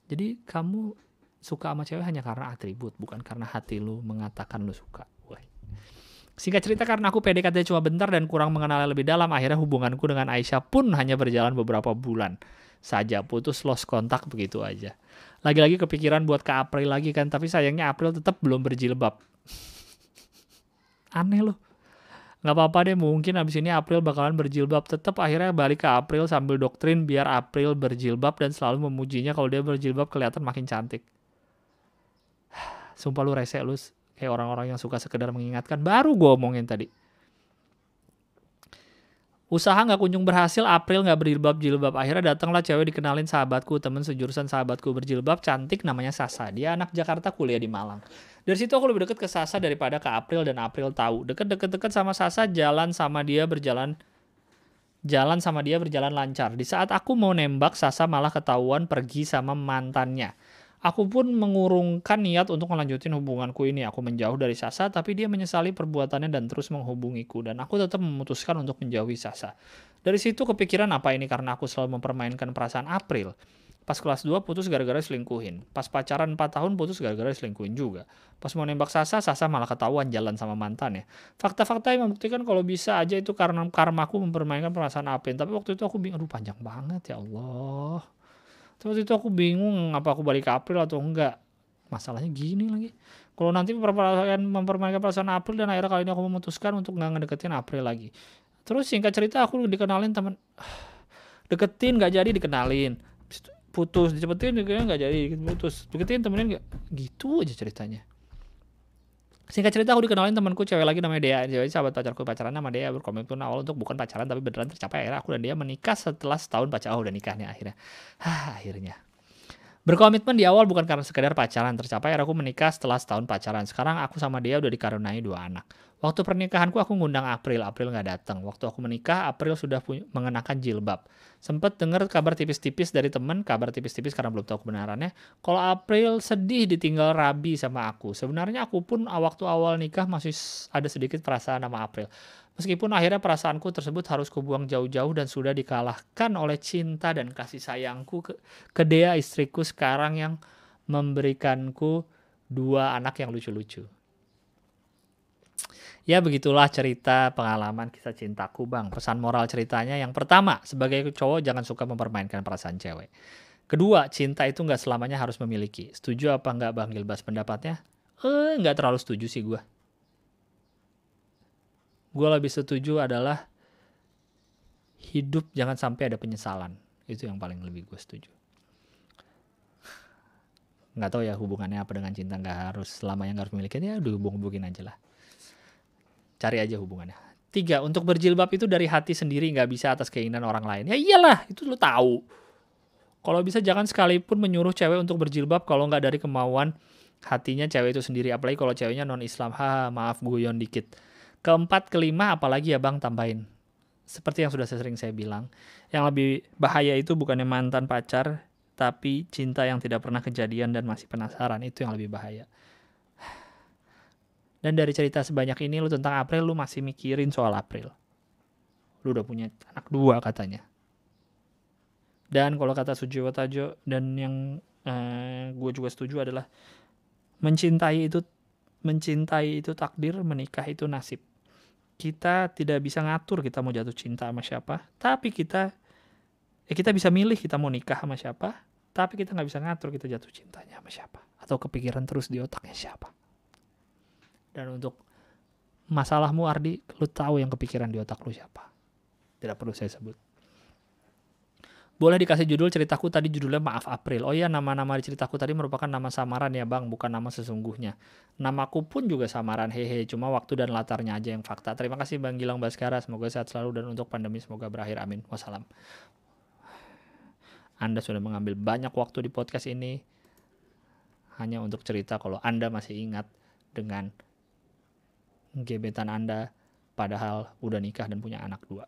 Jadi kamu suka sama cewek hanya karena atribut, bukan karena hati lu mengatakan lu suka. Woy. Singkat cerita karena aku PDKT cuma bentar dan kurang mengenal lebih dalam, akhirnya hubunganku dengan Aisyah pun hanya berjalan beberapa bulan saja. Putus lost kontak begitu aja. Lagi-lagi kepikiran buat ke April lagi kan, tapi sayangnya April tetap belum berjilbab. Aneh loh. Gak apa-apa deh, mungkin abis ini April bakalan berjilbab. Tetap akhirnya balik ke April sambil doktrin biar April berjilbab dan selalu memujinya kalau dia berjilbab kelihatan makin cantik. Sumpah lu rese lu kayak orang-orang yang suka sekedar mengingatkan. Baru gue omongin tadi. Usaha nggak kunjung berhasil, April nggak berjilbab jilbab. Akhirnya datanglah cewek dikenalin sahabatku, temen sejurusan sahabatku berjilbab, cantik namanya Sasa. Dia anak Jakarta kuliah di Malang. Dari situ aku lebih deket ke Sasa daripada ke April dan April tahu. Deket-deket-deket sama Sasa, jalan sama dia berjalan jalan sama dia berjalan lancar. Di saat aku mau nembak, Sasa malah ketahuan pergi sama mantannya. Aku pun mengurungkan niat untuk melanjutin hubunganku ini. Aku menjauh dari Sasa, tapi dia menyesali perbuatannya dan terus menghubungiku. Dan aku tetap memutuskan untuk menjauhi Sasa. Dari situ kepikiran apa ini karena aku selalu mempermainkan perasaan April. Pas kelas 2 putus gara-gara selingkuhin. Pas pacaran 4 tahun putus gara-gara selingkuhin juga. Pas mau nembak Sasa, Sasa malah ketahuan jalan sama mantan ya. Fakta-fakta yang membuktikan kalau bisa aja itu karena karmaku mempermainkan perasaan April. Tapi waktu itu aku bingung, aduh panjang banget ya Allah. Terus itu aku bingung apa aku balik ke April atau enggak. Masalahnya gini lagi. Kalau nanti mempermainkan, mempermainkan perasaan April dan akhirnya kali ini aku memutuskan untuk nggak ngedeketin April lagi. Terus singkat cerita aku dikenalin temen deketin nggak jadi dikenalin putus dicepetin nggak jadi putus deketin temenin nggak gitu aja ceritanya Singkat cerita aku dikenalin temanku cewek lagi namanya Dea. Cewek sahabat pacarku pacaran sama Dea berkomitmen awal untuk bukan pacaran tapi beneran tercapai akhirnya aku dan dia menikah setelah setahun pacaran oh, udah nikah nih akhirnya. Hah, akhirnya. Berkomitmen di awal bukan karena sekedar pacaran tercapai aku menikah setelah setahun pacaran. Sekarang aku sama dia udah dikaruniai dua anak. Waktu pernikahanku aku ngundang April, April nggak datang. Waktu aku menikah, April sudah mengenakan jilbab. Sempet dengar kabar tipis-tipis dari temen, kabar tipis-tipis karena belum tahu kebenarannya. Kalau April sedih ditinggal Rabi sama aku. Sebenarnya aku pun waktu awal nikah masih ada sedikit perasaan sama April. Meskipun akhirnya perasaanku tersebut harus kubuang jauh-jauh dan sudah dikalahkan oleh cinta dan kasih sayangku ke, ke Dea istriku sekarang yang memberikanku dua anak yang lucu-lucu. Ya begitulah cerita pengalaman kisah cintaku bang. Pesan moral ceritanya yang pertama, sebagai cowok jangan suka mempermainkan perasaan cewek. Kedua, cinta itu nggak selamanya harus memiliki. Setuju apa nggak Bang Gilbas pendapatnya? Eh, nggak terlalu setuju sih gue. Gue lebih setuju adalah hidup jangan sampai ada penyesalan. Itu yang paling lebih gue setuju. Nggak tahu ya hubungannya apa dengan cinta nggak harus selamanya nggak harus memiliki. Ya udah hubung-hubungin aja lah. Cari aja hubungannya. Tiga, untuk berjilbab itu dari hati sendiri nggak bisa atas keinginan orang lain. Ya iyalah, itu lo tahu kalau bisa jangan sekalipun menyuruh cewek untuk berjilbab kalau nggak dari kemauan hatinya cewek itu sendiri. Apalagi kalau ceweknya non-Islam. Ha, maaf guyon dikit. Keempat, kelima, apalagi ya bang tambahin. Seperti yang sudah sering saya bilang. Yang lebih bahaya itu bukannya mantan pacar, tapi cinta yang tidak pernah kejadian dan masih penasaran. Itu yang lebih bahaya. Dan dari cerita sebanyak ini lu tentang April, lu masih mikirin soal April. Lu udah punya anak dua katanya dan kalau kata Sujiwo Tajo dan yang eh, gue juga setuju adalah mencintai itu mencintai itu takdir, menikah itu nasib. Kita tidak bisa ngatur kita mau jatuh cinta sama siapa, tapi kita eh kita bisa milih kita mau nikah sama siapa, tapi kita nggak bisa ngatur kita jatuh cintanya sama siapa atau kepikiran terus di otaknya siapa. Dan untuk masalahmu Ardi, lu tahu yang kepikiran di otak lu siapa. Tidak perlu saya sebut. Boleh dikasih judul ceritaku tadi judulnya Maaf April. Oh iya nama-nama di ceritaku tadi merupakan nama samaran ya bang, bukan nama sesungguhnya. Namaku pun juga samaran hehe, cuma waktu dan latarnya aja yang fakta. Terima kasih Bang Gilang Baskara, semoga sehat selalu dan untuk pandemi semoga berakhir amin. Wassalam. Anda sudah mengambil banyak waktu di podcast ini hanya untuk cerita kalau Anda masih ingat dengan gebetan Anda padahal udah nikah dan punya anak dua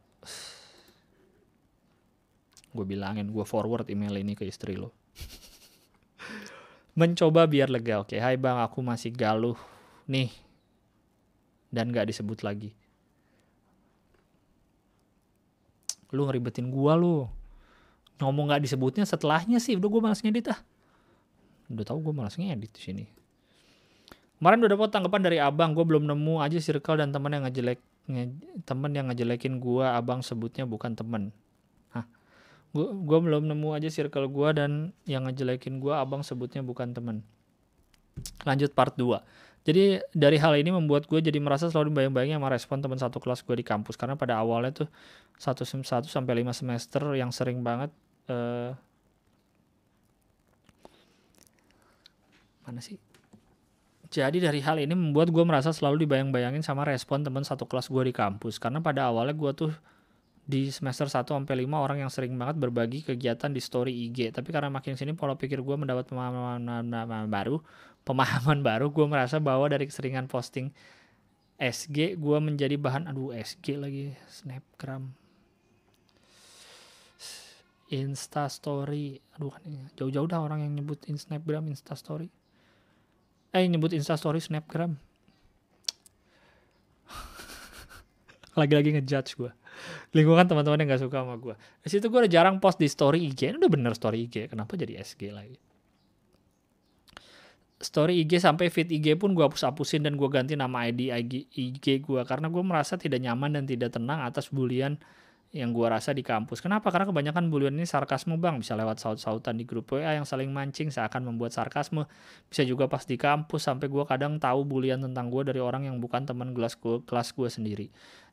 gue bilangin gue forward email ini ke istri lo mencoba biar lega oke. Hai bang aku masih galuh nih. Dan gak disebut lagi. Lu ngeribetin gue lu. Ngomong gak disebutnya setelahnya sih udah gue malas ngedit ah. Udah tau gue malas ngedit di sini. Kemarin udah dapat tanggapan dari abang gue belum nemu aja circle dan temen yang ngejelek nge, temen yang ngejelekin gue abang sebutnya bukan temen gue belum nemu aja circle gue dan yang ngejelekin gue abang sebutnya bukan temen. Lanjut part 2 jadi dari hal ini membuat gue jadi merasa selalu bayang-bayangin sama respon teman satu kelas gue di kampus. Karena pada awalnya tuh satu sem satu sampai lima semester yang sering banget uh, mana sih? Jadi dari hal ini membuat gue merasa selalu dibayang-bayangin sama respon teman satu kelas gue di kampus. Karena pada awalnya gue tuh di semester 1 sampai 5 orang yang sering banget berbagi kegiatan di story IG. Tapi karena makin sini pola pikir gue mendapat pemahaman baru, pemahaman baru, gue merasa bahwa dari keseringan posting SG gue menjadi bahan aduh SG lagi snapgram. Insta story aduh kan jauh-jauh dah orang yang nyebut in snapgram Insta story. Eh nyebut Insta story snapgram. Lagi-lagi ngejudge gue lingkungan teman-teman yang gak suka sama gue di situ gue udah jarang post di story IG ini udah bener story IG kenapa jadi SG lagi story IG sampai feed IG pun gue hapus-hapusin dan gue ganti nama ID IG gue karena gue merasa tidak nyaman dan tidak tenang atas bulian yang gue rasa di kampus. Kenapa? Karena kebanyakan bulian ini sarkasme bang, bisa lewat saut-sautan di grup WA yang saling mancing seakan membuat sarkasme. Bisa juga pas di kampus sampai gue kadang tahu bulian tentang gue dari orang yang bukan teman kelas kelas gue sendiri.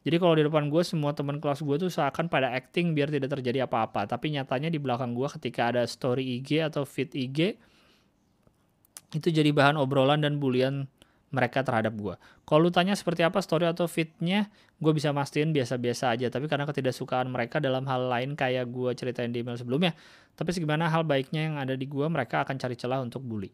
Jadi kalau di depan gue semua teman kelas gue tuh seakan pada acting biar tidak terjadi apa-apa. Tapi nyatanya di belakang gue ketika ada story IG atau feed IG itu jadi bahan obrolan dan bulian mereka terhadap gue. Kalau lu tanya seperti apa story atau fitnya, gue bisa mastiin biasa-biasa aja. Tapi karena ketidaksukaan mereka dalam hal lain kayak gue ceritain di email sebelumnya. Tapi segimana hal baiknya yang ada di gue, mereka akan cari celah untuk bully.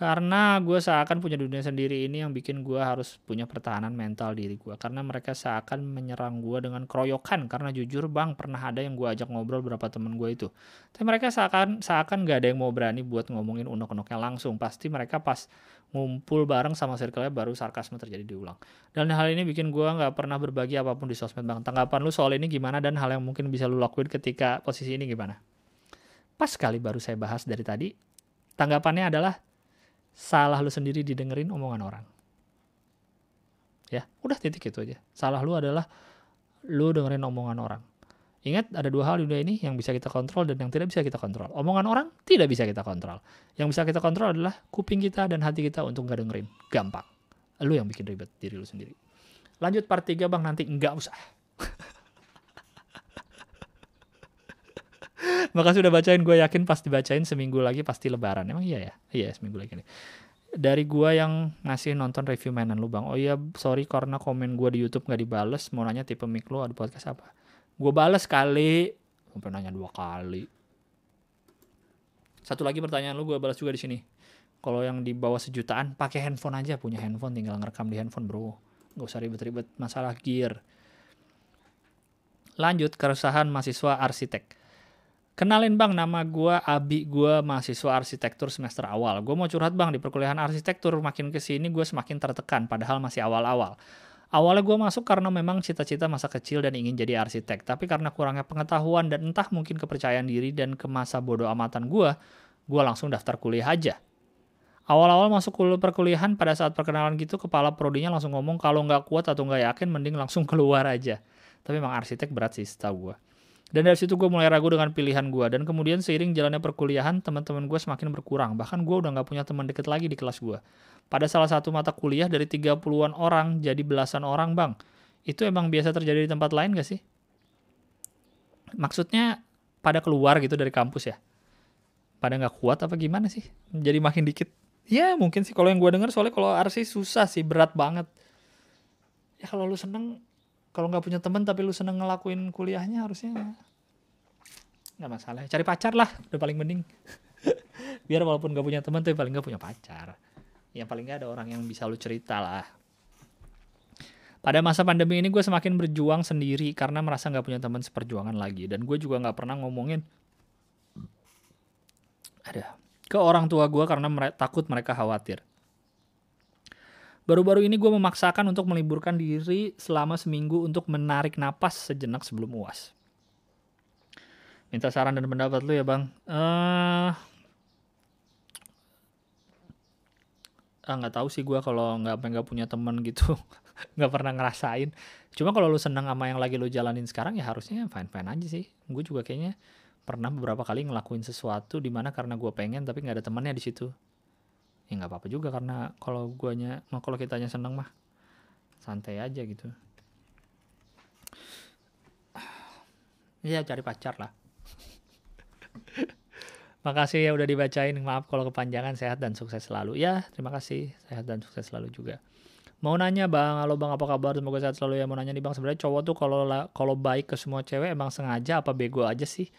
Karena gue seakan punya dunia sendiri ini yang bikin gue harus punya pertahanan mental diri gue. Karena mereka seakan menyerang gue dengan keroyokan. Karena jujur bang, pernah ada yang gue ajak ngobrol beberapa temen gue itu. Tapi mereka seakan seakan gak ada yang mau berani buat ngomongin unek-uneknya langsung. Pasti mereka pas ngumpul bareng sama circle-nya baru sarkasme terjadi diulang. Dan hal ini bikin gue gak pernah berbagi apa pun di sosmed bang. Tanggapan lu soal ini gimana dan hal yang mungkin bisa lu lakuin ketika posisi ini gimana? Pas sekali baru saya bahas dari tadi. Tanggapannya adalah salah lu sendiri didengerin omongan orang. Ya, udah titik itu aja. Salah lu adalah lu dengerin omongan orang. Ingat ada dua hal di dunia ini yang bisa kita kontrol dan yang tidak bisa kita kontrol. Omongan orang tidak bisa kita kontrol. Yang bisa kita kontrol adalah kuping kita dan hati kita untuk nggak dengerin. Gampang. Lu yang bikin ribet diri lu sendiri. Lanjut part 3 bang nanti nggak usah. Makasih udah bacain, gue yakin pas dibacain seminggu lagi pasti lebaran. Emang iya ya? Iya seminggu lagi nih. Dari gue yang ngasih nonton review mainan lu bang. Oh iya sorry karena komen gue di Youtube gak dibales. Mau nanya tipe mic lu ada podcast apa? Gue bales kali. Sampai nanya dua kali. Satu lagi pertanyaan lu gue balas juga di sini. Kalau yang di bawah sejutaan pakai handphone aja punya handphone tinggal ngerekam di handphone bro. Gak usah ribet-ribet masalah gear. Lanjut keresahan mahasiswa arsitek. Kenalin bang, nama gue Abi, gue mahasiswa arsitektur semester awal. Gue mau curhat bang, di perkuliahan arsitektur makin ke sini gue semakin tertekan, padahal masih awal-awal. Awalnya gue masuk karena memang cita-cita masa kecil dan ingin jadi arsitek, tapi karena kurangnya pengetahuan dan entah mungkin kepercayaan diri dan ke masa bodoh amatan gue, gue langsung daftar kuliah aja. Awal-awal masuk kuliah perkuliahan pada saat perkenalan gitu, kepala prodinya langsung ngomong kalau nggak kuat atau nggak yakin mending langsung keluar aja. Tapi emang arsitek berat sih setahu gue. Dan dari situ gue mulai ragu dengan pilihan gue. Dan kemudian seiring jalannya perkuliahan, teman-teman gue semakin berkurang. Bahkan gue udah gak punya teman deket lagi di kelas gue. Pada salah satu mata kuliah dari 30-an orang jadi belasan orang bang. Itu emang biasa terjadi di tempat lain gak sih? Maksudnya pada keluar gitu dari kampus ya? Pada gak kuat apa gimana sih? Jadi makin dikit. Ya mungkin sih kalau yang gue denger soalnya kalau arsi susah sih, berat banget. Ya kalau lu seneng kalau nggak punya teman tapi lu seneng ngelakuin kuliahnya harusnya nggak masalah. Cari pacar lah udah paling mending. Biar walaupun nggak punya teman tapi paling nggak punya pacar. Yang paling nggak ada orang yang bisa lu cerita lah. Pada masa pandemi ini gue semakin berjuang sendiri karena merasa nggak punya teman seperjuangan lagi. Dan gue juga nggak pernah ngomongin ada ke orang tua gue karena mere takut mereka khawatir Baru-baru ini gue memaksakan untuk meliburkan diri selama seminggu untuk menarik napas sejenak sebelum uas. Minta saran dan pendapat lu ya bang. Uh, ah nggak tahu sih gue kalau nggak nggak punya temen gitu nggak pernah ngerasain cuma kalau lu seneng sama yang lagi lu jalanin sekarang ya harusnya fine fine aja sih gue juga kayaknya pernah beberapa kali ngelakuin sesuatu di mana karena gue pengen tapi nggak ada temennya di situ ya nggak apa-apa juga karena kalau guanya nah kalau kitanya seneng mah santai aja gitu ya cari pacar lah Makasih ya udah dibacain. Maaf kalau kepanjangan. Sehat dan sukses selalu. Ya, terima kasih. Sehat dan sukses selalu juga. Mau nanya bang, halo bang apa kabar? Semoga sehat selalu ya. Mau nanya nih bang, sebenarnya cowok tuh kalau kalau baik ke semua cewek emang sengaja apa bego aja sih?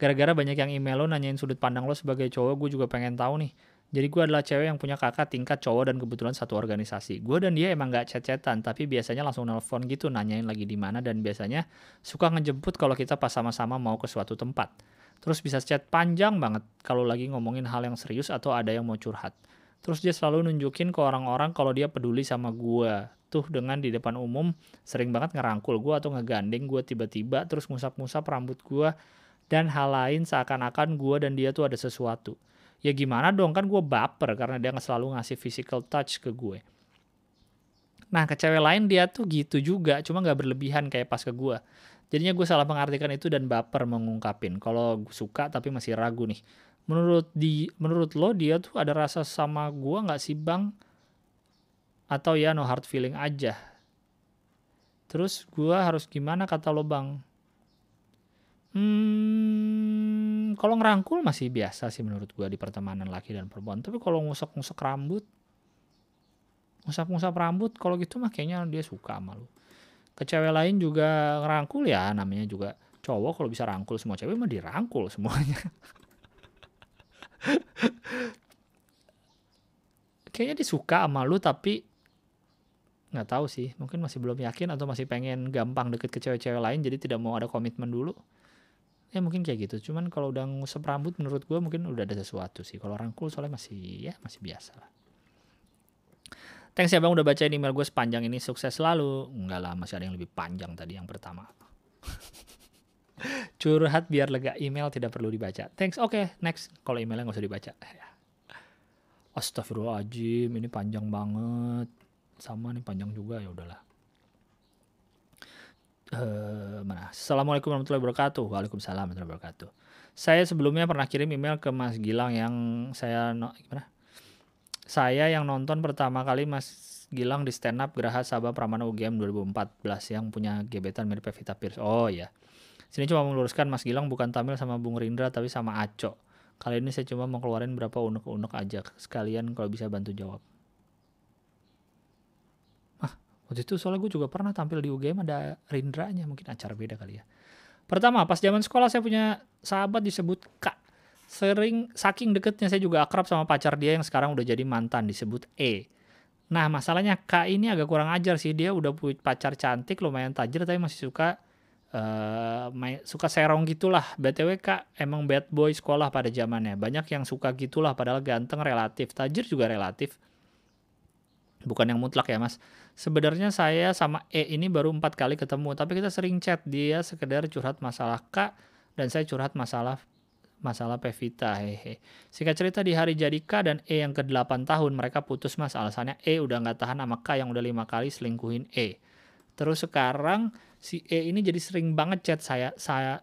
Gara-gara banyak yang email lo nanyain sudut pandang lo sebagai cowok, gue juga pengen tahu nih. Jadi gue adalah cewek yang punya kakak tingkat cowok dan kebetulan satu organisasi. Gue dan dia emang gak chat-chatan, tapi biasanya langsung nelpon gitu nanyain lagi di mana dan biasanya suka ngejemput kalau kita pas sama-sama mau ke suatu tempat. Terus bisa chat panjang banget kalau lagi ngomongin hal yang serius atau ada yang mau curhat. Terus dia selalu nunjukin ke orang-orang kalau dia peduli sama gue. Tuh dengan di depan umum sering banget ngerangkul gue atau ngegandeng gue tiba-tiba terus ngusap-ngusap rambut gue dan hal lain seakan-akan gue dan dia tuh ada sesuatu ya gimana dong kan gue baper karena dia selalu ngasih physical touch ke gue. Nah ke cewek lain dia tuh gitu juga cuma nggak berlebihan kayak pas ke gue jadinya gue salah mengartikan itu dan baper mengungkapin. Kalau suka tapi masih ragu nih. Menurut di menurut lo dia tuh ada rasa sama gue nggak sih bang? Atau ya no hard feeling aja? Terus gue harus gimana kata lo bang? Hmm, kalau ngerangkul masih biasa sih menurut gua di pertemanan laki dan perempuan. Tapi kalau ngusap-ngusap rambut, ngusap-ngusap rambut, kalau gitu mah kayaknya dia suka sama lu. Ke cewek lain juga ngerangkul ya, namanya juga cowok kalau bisa rangkul semua cewek mah dirangkul semuanya. kayaknya dia suka sama lu tapi nggak tahu sih mungkin masih belum yakin atau masih pengen gampang deket ke cewek-cewek lain jadi tidak mau ada komitmen dulu ya mungkin kayak gitu. Cuman kalau udah ngusap rambut menurut gue mungkin udah ada sesuatu sih. Kalau orang cool soalnya masih ya masih biasa lah. Thanks ya bang udah bacain email gue sepanjang ini. Sukses selalu. Enggak lah masih ada yang lebih panjang tadi yang pertama. Curhat biar lega. Email tidak perlu dibaca. Thanks. Oke okay, next. Kalau emailnya nggak usah dibaca. Astagfirullahaladzim ini panjang banget. Sama nih panjang juga. Ya udahlah uh, mana Assalamualaikum warahmatullahi wabarakatuh Waalaikumsalam warahmatullahi wabarakatuh saya sebelumnya pernah kirim email ke Mas Gilang yang saya no, gimana saya yang nonton pertama kali Mas Gilang di stand up Geraha Sabah Pramana UGM 2014 yang punya gebetan mirip Pevita Pierce. Oh ya. Sini cuma meluruskan Mas Gilang bukan tampil sama Bung Rindra tapi sama Aco. Kali ini saya cuma mau keluarin berapa unek-unek aja sekalian kalau bisa bantu jawab. Waktu itu soalnya gue juga pernah tampil di UGM ada Rindranya mungkin acara beda kali ya. Pertama, pas zaman sekolah saya punya sahabat disebut Kak sering saking deketnya saya juga akrab sama pacar dia yang sekarang udah jadi mantan disebut E. Nah masalahnya K ini agak kurang ajar sih dia udah punya pacar cantik lumayan tajir tapi masih suka uh, main, suka serong gitulah. btw Kak emang bad boy sekolah pada zamannya banyak yang suka gitulah padahal ganteng relatif tajir juga relatif. Bukan yang mutlak ya mas. Sebenarnya saya sama E ini baru empat kali ketemu tapi kita sering chat dia sekedar curhat masalah K dan saya curhat masalah masalah Pevita hehe. Singkat cerita di hari jadi K dan E yang ke-8 tahun mereka putus mas alasannya E udah nggak tahan sama K yang udah lima kali selingkuhin E. Terus sekarang si E ini jadi sering banget chat saya saya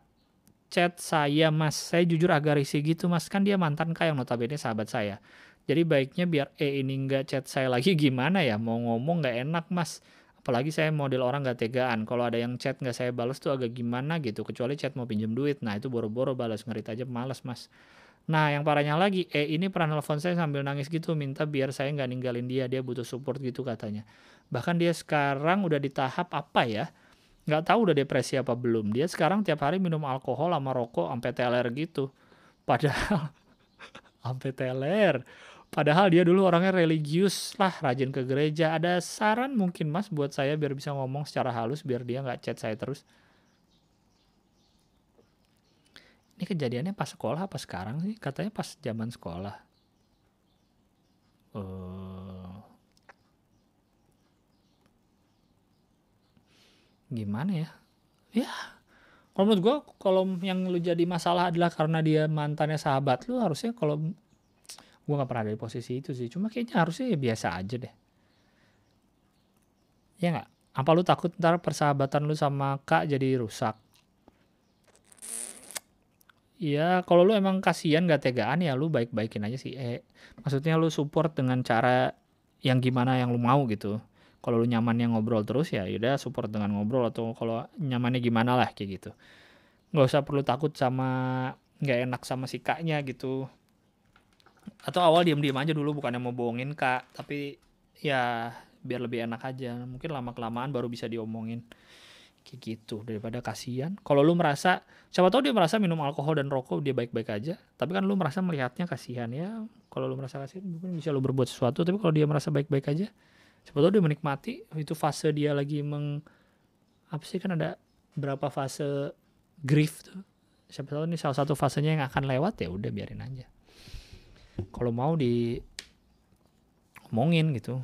chat saya mas saya jujur agak risih gitu mas kan dia mantan K yang notabene sahabat saya. Jadi baiknya biar E ini nggak chat saya lagi gimana ya? Mau ngomong nggak enak mas. Apalagi saya model orang gak tegaan. Kalau ada yang chat nggak saya balas tuh agak gimana gitu. Kecuali chat mau pinjam duit. Nah itu boro-boro balas ngerit aja males mas. Nah yang parahnya lagi eh ini pernah nelfon saya sambil nangis gitu minta biar saya nggak ninggalin dia. Dia butuh support gitu katanya. Bahkan dia sekarang udah di tahap apa ya? Nggak tahu udah depresi apa belum. Dia sekarang tiap hari minum alkohol sama rokok sampai teler gitu. Padahal sampai teler Padahal dia dulu orangnya religius lah, rajin ke gereja. Ada saran mungkin mas buat saya biar bisa ngomong secara halus biar dia nggak chat saya terus. Ini kejadiannya pas sekolah apa sekarang sih? Katanya pas zaman sekolah. Uh, gimana ya? Ya, kalau menurut gue, kalau yang lu jadi masalah adalah karena dia mantannya sahabat lu, harusnya kalau gue gak pernah ada di posisi itu sih. Cuma kayaknya harusnya ya biasa aja deh. Ya nggak? Apa lu takut ntar persahabatan lu sama kak jadi rusak? Ya kalau lu emang kasihan gak tegaan ya lu baik-baikin aja sih. Eh maksudnya lu support dengan cara yang gimana yang lu mau gitu. Kalau lu nyamannya ngobrol terus ya udah support dengan ngobrol atau kalau nyamannya gimana lah kayak gitu. Nggak usah perlu takut sama nggak enak sama si kaknya gitu atau awal diem-diem aja dulu bukannya mau bohongin kak. Tapi ya biar lebih enak aja. Mungkin lama kelamaan baru bisa diomongin. Kayak gitu daripada kasihan. Kalau lu merasa siapa tahu dia merasa minum alkohol dan rokok dia baik-baik aja. Tapi kan lu merasa melihatnya kasihan. Ya kalau lu merasa kasihan mungkin bisa lu berbuat sesuatu. Tapi kalau dia merasa baik-baik aja siapa tahu dia menikmati. Itu fase dia lagi meng apa sih kan ada berapa fase grief tuh. Siapa tahu ini salah satu fasenya yang akan lewat ya udah biarin aja kalau mau di ngomongin gitu.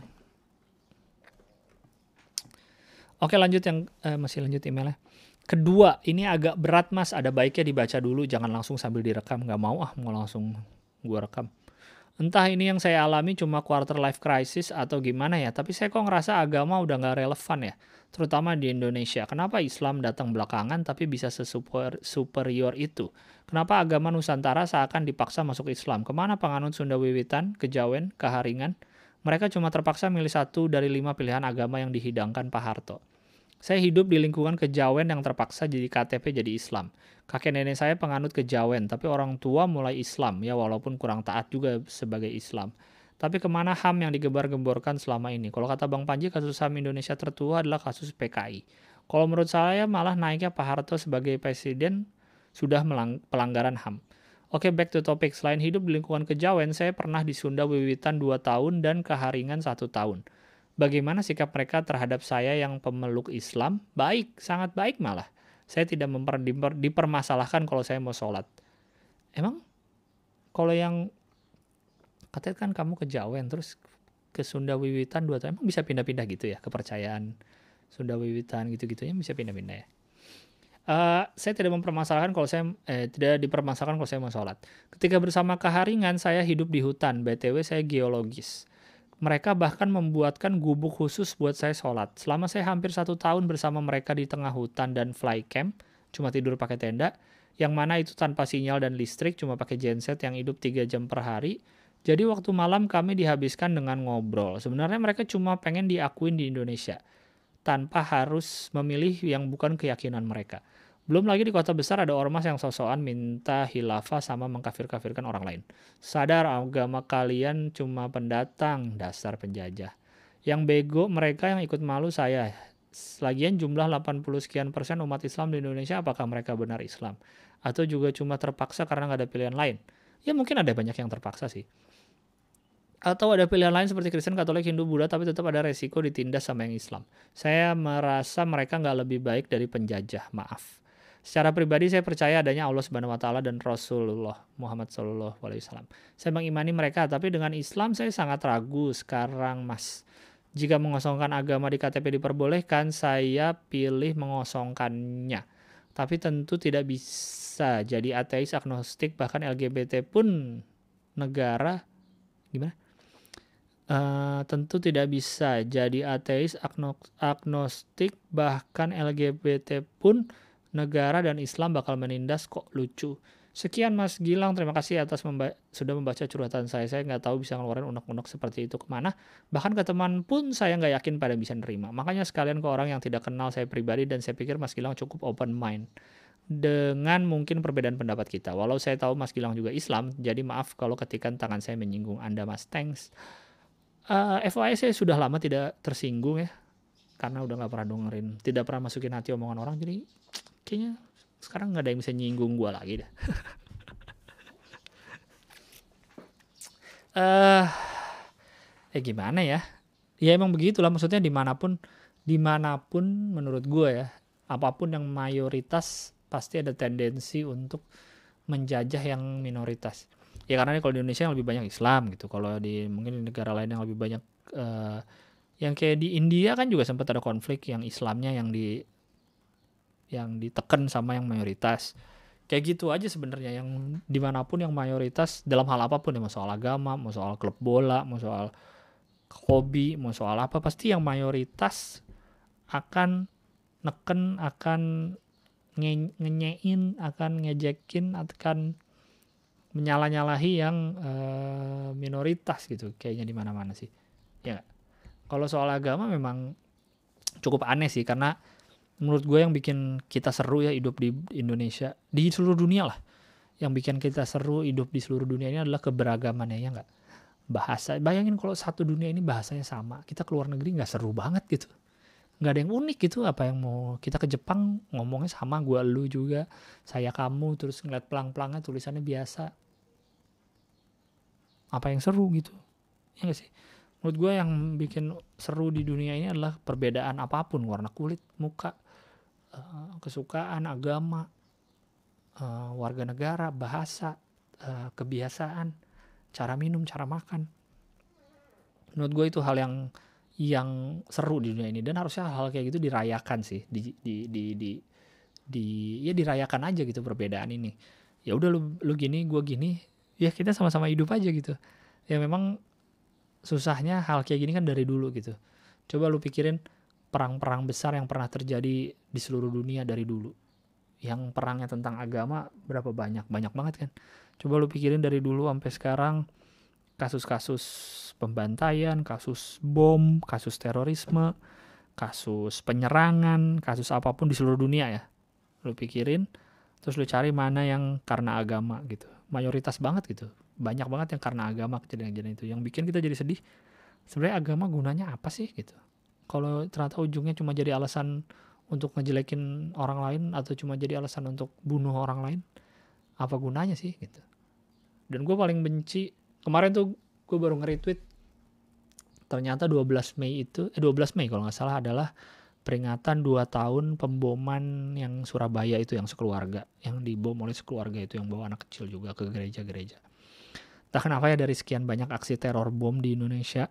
Oke lanjut yang eh, masih lanjut emailnya. Kedua ini agak berat mas. Ada baiknya dibaca dulu jangan langsung sambil direkam. Nggak mau ah mau langsung gua rekam. Entah ini yang saya alami cuma quarter life crisis atau gimana ya tapi saya kok ngerasa agama udah nggak relevan ya terutama di Indonesia. Kenapa Islam datang belakangan tapi bisa sesuper superior itu Kenapa agama Nusantara seakan dipaksa masuk Islam? Ke mana penganut Sunda Wiwitan, Kejawen, Keharingan? Mereka cuma terpaksa milih satu dari lima pilihan agama yang dihidangkan Pak Harto. Saya hidup di lingkungan kejawen yang terpaksa jadi KTP jadi Islam. Kakek nenek saya penganut kejawen, tapi orang tua mulai Islam, ya walaupun kurang taat juga sebagai Islam. Tapi ke mana HAM yang digebar-gemborkan selama ini? Kalau kata Bang Panji, kasus HAM Indonesia tertua adalah kasus PKI. Kalau menurut saya malah naiknya Pak Harto sebagai presiden sudah pelanggaran HAM. Oke, back to topic. Selain hidup di lingkungan kejawen, saya pernah di Sunda Wiwitan 2 tahun dan keharingan satu tahun. Bagaimana sikap mereka terhadap saya yang pemeluk Islam? Baik, sangat baik malah. Saya tidak memper, diper, dipermasalahkan kalau saya mau sholat. Emang kalau yang katanya kan kamu kejawen terus ke Sunda Wiwitan dua tahun, emang bisa pindah-pindah gitu ya kepercayaan Sunda Wiwitan gitu-gitu ya bisa pindah-pindah ya? Uh, saya tidak mempermasalahkan kalau saya eh, tidak dipermasalahkan kalau saya mau sholat. Ketika bersama keharingan saya hidup di hutan. btw saya geologis. Mereka bahkan membuatkan gubuk khusus buat saya sholat. Selama saya hampir satu tahun bersama mereka di tengah hutan dan fly camp, cuma tidur pakai tenda, yang mana itu tanpa sinyal dan listrik, cuma pakai genset yang hidup 3 jam per hari. Jadi waktu malam kami dihabiskan dengan ngobrol. Sebenarnya mereka cuma pengen diakuin di Indonesia, tanpa harus memilih yang bukan keyakinan mereka. Belum lagi di kota besar ada ormas yang sosokan minta hilafah sama mengkafir-kafirkan orang lain. Sadar agama kalian cuma pendatang, dasar penjajah. Yang bego mereka yang ikut malu saya. Lagian jumlah 80 sekian persen umat Islam di Indonesia apakah mereka benar Islam? Atau juga cuma terpaksa karena nggak ada pilihan lain? Ya mungkin ada banyak yang terpaksa sih. Atau ada pilihan lain seperti Kristen, Katolik, Hindu, Buddha, tapi tetap ada resiko ditindas sama yang Islam. Saya merasa mereka nggak lebih baik dari penjajah, maaf. Secara pribadi saya percaya adanya Allah Subhanahu wa taala dan Rasulullah Muhammad sallallahu alaihi wasallam. Saya mengimani mereka, tapi dengan Islam saya sangat ragu sekarang, Mas. Jika mengosongkan agama di KTP diperbolehkan, saya pilih mengosongkannya. Tapi tentu tidak bisa jadi ateis, agnostik, bahkan LGBT pun negara gimana? Uh, tentu tidak bisa jadi ateis, agnostik, bahkan LGBT pun negara dan Islam bakal menindas kok lucu. Sekian Mas Gilang, terima kasih atas memba sudah membaca curhatan saya. Saya nggak tahu bisa ngeluarin unek-unek seperti itu ke mana. Bahkan ke teman pun saya nggak yakin pada bisa nerima. Makanya sekalian ke orang yang tidak kenal saya pribadi dan saya pikir Mas Gilang cukup open mind dengan mungkin perbedaan pendapat kita. Walau saya tahu Mas Gilang juga Islam, jadi maaf kalau ketika tangan saya menyinggung Anda Mas. Thanks. Uh, eh, FYI saya sudah lama tidak tersinggung ya, karena udah nggak pernah dengerin, tidak pernah masukin hati omongan orang, jadi kayaknya sekarang nggak ada yang bisa nyinggung gue lagi deh. uh, eh gimana ya? Ya emang begitulah maksudnya di mana pun di mana pun menurut gue ya apa pun yang mayoritas pasti ada tendensi untuk menjajah yang minoritas. Ya karena kalau di Indonesia yang lebih banyak Islam gitu. Kalau di mungkin di negara lain yang lebih banyak uh, yang kayak di India kan juga sempat ada konflik yang Islamnya yang di yang ditekan sama yang mayoritas. Kayak gitu aja sebenarnya yang di mana pun yang mayoritas dalam hal apa pun ya mau soal agama mau soal klub bola mau soal hobi mau soal apa pasti yang mayoritas akan neken akan nge ngenyein akan ngejekin akan menyalah-nyalahi yang uh, minoritas gitu kayaknya di mana-mana sih. Ya kalau soal agama memang cukup aneh sih karena menurut gue yang bikin kita seru ya hidup di Indonesia di seluruh dunia lah. Yang bikin kita seru hidup di seluruh dunia ini adalah keberagamannya ya nggak? Bahasa bayangin kalau satu dunia ini bahasanya sama kita keluar negeri nggak seru banget gitu. Nggak ada yang unik gitu apa yang mau kita ke Jepang ngomongnya sama gue lu juga saya kamu terus ngeliat pelang-pelangnya tulisannya biasa. Apa yang seru gitu? Ya gak sih? Menurut gue yang bikin seru di dunia ini adalah perbedaan apa pun warna kulit muka Eh, kesukaan, agama, uh, warga negara, bahasa, uh, kebiasaan, cara minum, cara makan. Menurut gue itu hal yang yang seru di dunia ini dan harusnya hal, -hal kayak gitu dirayakan sih di di di di, di ya dirayakan aja gitu perbedaan ini. Ya udah lu lu gini, gue gini, ya kita sama-sama hidup aja gitu. Ya memang susahnya hal kayak gini kan dari dulu gitu. Coba lu pikirin perang-perang besar yang pernah terjadi di seluruh dunia dari dulu. Yang perangnya tentang agama berapa banyak? Banyak banget kan. Coba lu pikirin dari dulu sampai sekarang kasus-kasus pembantaian, kasus bom, kasus terorisme, kasus penyerangan, kasus apa pun di seluruh dunia ya. Lu pikirin, terus lu cari mana yang karena agama gitu. Mayoritas banget gitu. Banyak banget yang karena agama kejadian-kejadian itu. Yang bikin kita jadi sedih, sebenarnya agama gunanya apa sih gitu kalau ternyata ujungnya cuma jadi alasan untuk ngejelekin orang lain atau cuma jadi alasan untuk bunuh orang lain apa gunanya sih gitu. Dan gue paling benci kemarin tuh gue baru nge-retweet ternyata 12 Mei itu eh 12 Mei kalau nggak salah adalah peringatan 2 tahun pemboman yang Surabaya itu yang sekeluarga yang dibom oleh sekeluarga itu yang bawa anak kecil juga ke gereja-gereja. Entah kenapa ya dari sekian banyak aksi teror bom di Indonesia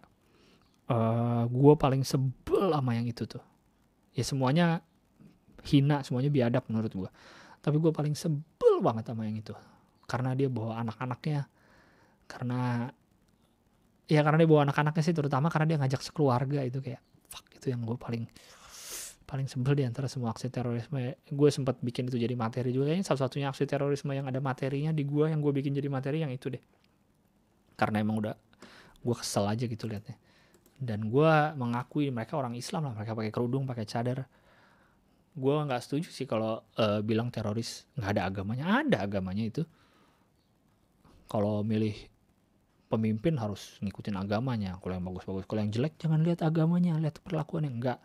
uh, eh, gue paling sebel sama yang itu tuh. Ya semuanya hina semuanya biadab menurut gue tapi gue paling sebel banget sama yang itu. Karena dia bawa anak-anaknya. Karena ya karena dia bawa anak-anaknya sih terutama karena dia ngajak sekeluarga itu kayak fuck itu yang gue paling paling sebel di antara semua aksi terorisme. Gue sempat bikin itu jadi materi juga. Ini satu-satunya aksi terorisme yang ada materinya di gue yang gue bikin jadi materi yang itu deh. Karena emang udah gue kesel aja gitu liatnya dan gue mengakui mereka orang Islam lah mereka pakai kerudung pakai cadar. Gue nggak setuju sih kalau uh, bilang teroris. Nggak ada agamanya. Ada agamanya itu. Kalau milih pemimpin harus ngikutin agamanya. Kalau yang bagus-bagus kalau yang jelek jangan lihat agamanya lihat perlakuannya. Enggak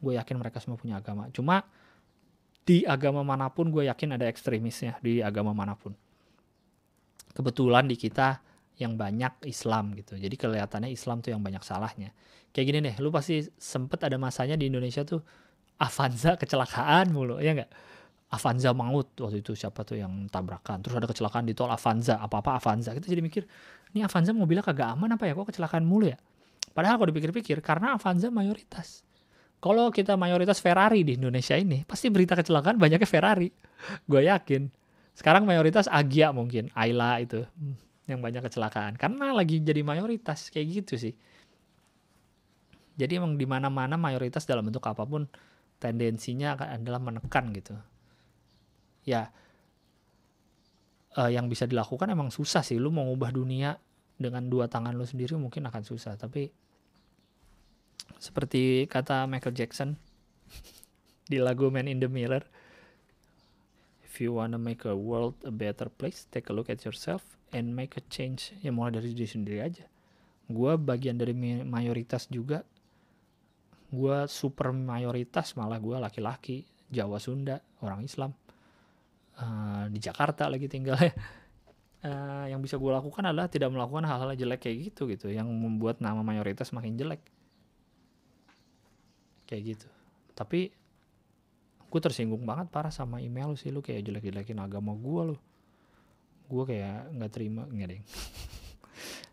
gue yakin mereka semua punya agama. Cuma di agama mana pun gue yakin ada ekstremisnya di agama mana pun. Kebetulan di kita yang banyak Islam gitu. Jadi kelihatannya Islam tuh yang banyak salahnya. Kayak gini deh lu pasti sempet ada masanya di Indonesia tuh Avanza kecelakaan mulu ya enggak Avanza maut waktu itu siapa tuh yang tabrakan. Terus ada kecelakaan di tol Avanza apa-apa Avanza. Kita jadi mikir ini Avanza mobilnya kagak aman apa ya? Kok kecelakaan mulu ya? Padahal kalau dipikir-pikir karena Avanza mayoritas. Kalau kita mayoritas Ferrari di Indonesia ini pasti berita kecelakaan banyaknya Ferrari. Gue yakin. Sekarang mayoritas Agia mungkin Ayla itu. Hmm, yang banyak kecelakaan. Karena lagi jadi mayoritas kayak gitu sih. Jadi emang di mana-mana mayoritas dalam bentuk apa pun tendensinya adalah menekan gitu. Ya uh, yang bisa dilakukan emang susah sih. Lu mau ngubah dunia dengan dua tangan lu sendiri mungkin akan susah. Tapi seperti kata Michael Jackson di lagu Man in the Mirror if you wanna make a world a better place take a look at yourself and make a change. Ya mulai dari diri sendiri aja. Gue bagian dari mayoritas juga. Gue super mayoritas malah gue laki-laki Jawa Sunda orang Islam. Uh, di Jakarta lagi tinggal ya. Uh, yang bisa gue lakukan adalah tidak melakukan hal-hal jelek kayak gitu gitu. Yang membuat nama mayoritas makin jelek. Kayak gitu. Tapi gue tersinggung banget parah sama email lu sih lu kayak jelek-jelekin agama gue lu. Gue kayak nggak terima nggak deh.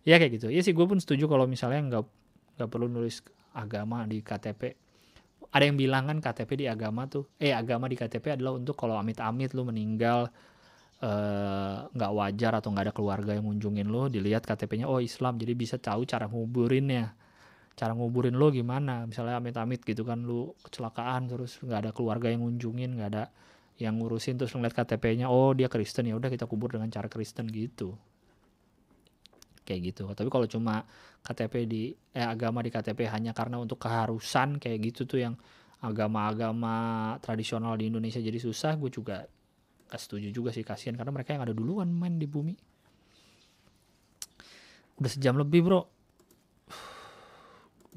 Ya kayak gitu. Ya sih gue pun setuju kalau misalnya nggak nggak perlu nulis agama di KTP ada yang bilang kan KTP di agama tuh eh agama di KTP adalah untuk kalau amit-amit lu meninggal eh, nggak uh, wajar atau nggak ada keluarga yang ngunjungin lu dilihat KTP-nya oh Islam. Jadi bisa tahu cara nguburinnya cara nguburin lo gimana? Misalnya amit-amit gitu kan lu kecelakaan terus nggak ada keluarga yang ngunjungin nggak ada yang ngurusin terus ngeliat KTP-nya oh dia Kristen ya udah kita kubur dengan cara Kristen gitu. Kayak gitu. Tapi kalau cuma KTP di eh agama di KTP hanya karena untuk keharusan kayak gitu tuh yang agama-agama tradisional di Indonesia jadi susah gue juga gak setuju juga sih kasihan. Karena mereka yang ada duluan main di bumi. Udah sejam lebih bro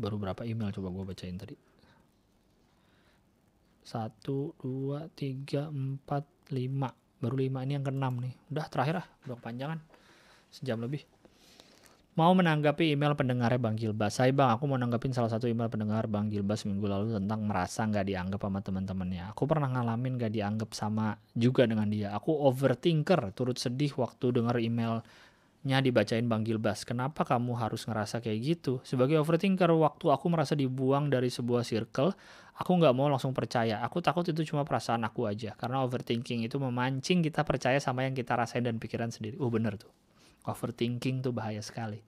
baru berapa email coba gue bacain tadi satu dua tiga empat lima baru lima ini yang keenam nih udah terakhir ah udah kepanjangan sejam lebih mau menanggapi email pendengarnya Bang Gilbas. Saya Bang, aku mau nanggapin salah satu email pendengar Bang Gilbas minggu lalu tentang merasa nggak dianggap sama teman-temannya. Aku pernah ngalamin nggak dianggap sama juga dengan dia. Aku overthinker, turut sedih waktu dengar emailnya dibacain Bang Gilbas. Kenapa kamu harus ngerasa kayak gitu? Sebagai overthinker, waktu aku merasa dibuang dari sebuah circle, aku nggak mau langsung percaya. Aku takut itu cuma perasaan aku aja. Karena overthinking itu memancing kita percaya sama yang kita rasain dan pikiran sendiri. Oh bener tuh overthinking tuh bahaya sekali.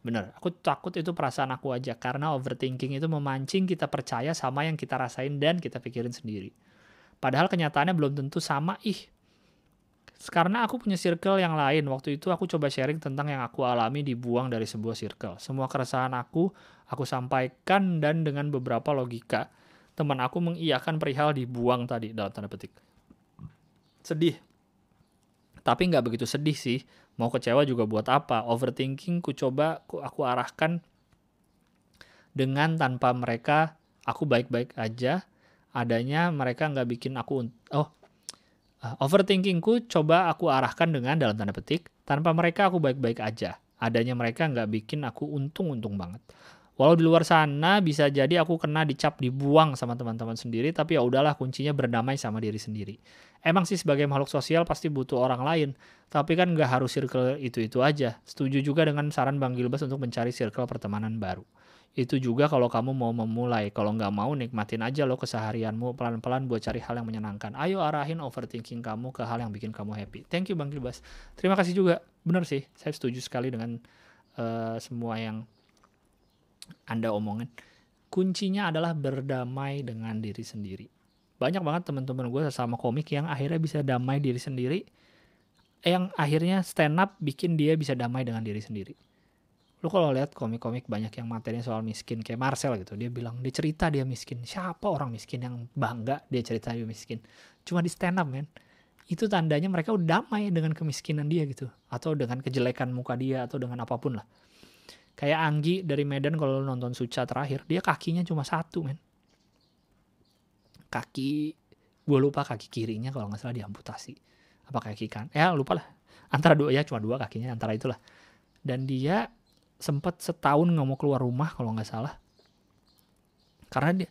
Bener, aku takut itu perasaan aku aja karena overthinking itu memancing kita percaya sama yang kita rasain dan kita pikirin sendiri. Padahal kenyataannya belum tentu sama ih. Karena aku punya circle yang lain, waktu itu aku coba sharing tentang yang aku alami dibuang dari sebuah circle. Semua keresahan aku, aku sampaikan dan dengan beberapa logika, teman aku mengiyakan perihal dibuang tadi dalam tanda petik. Sedih, tapi nggak begitu sedih sih. Mau kecewa juga buat apa? Overthinking ku coba ku, aku arahkan dengan tanpa mereka aku baik-baik aja. Adanya mereka nggak bikin aku oh overthinkingku coba aku arahkan dengan dalam tanda petik, tanpa mereka aku baik-baik aja. Adanya mereka nggak bikin aku untung-untung banget. Walau di luar sana bisa jadi aku kena dicap dibuang sama teman-teman sendiri, tapi ya udahlah kuncinya berdamai sama diri sendiri. Emang sih sebagai makhluk sosial pasti butuh orang lain, tapi kan nggak harus circle itu-itu aja. Setuju juga dengan saran Bang Gilbas untuk mencari circle pertemanan baru. Itu juga kalau kamu mau memulai. Kalau nggak mau nikmatin aja lo keseharianmu pelan-pelan buat cari hal yang menyenangkan. Ayo arahin overthinking kamu ke hal yang bikin kamu happy. Thank you Bang Gilbas. Terima kasih juga. Bener sih, saya setuju sekali dengan uh, semua yang Anda omongin. Kuncinya adalah berdamai dengan diri sendiri. Banyak banget teman-teman gue sama komik yang akhirnya bisa damai diri sendiri. Yang akhirnya stand up bikin dia bisa damai dengan diri sendiri lu kalau lihat komik-komik banyak yang materinya soal miskin kayak Marcel gitu dia bilang dia cerita dia miskin. Siapa orang miskin yang bangga dia cerita dia miskin? Cuma di stand up men. Itu tandanya mereka udah damai dengan kemiskinan dia gitu. Atau dengan kejelekan muka dia atau dengan apa pun lah. Kayak Anggi dari Medan kalau lu nonton Suca terakhir dia kakinya cuma satu men. Kaki gue lupa kaki kirinya kalau nggak salah diamputasi. Apa kaki kan? Ya lupa lah. Antara dua ya cuma dua kakinya antara itulah. Dan dia sempat setahun nggak mau keluar rumah kalau nggak salah. Karena dia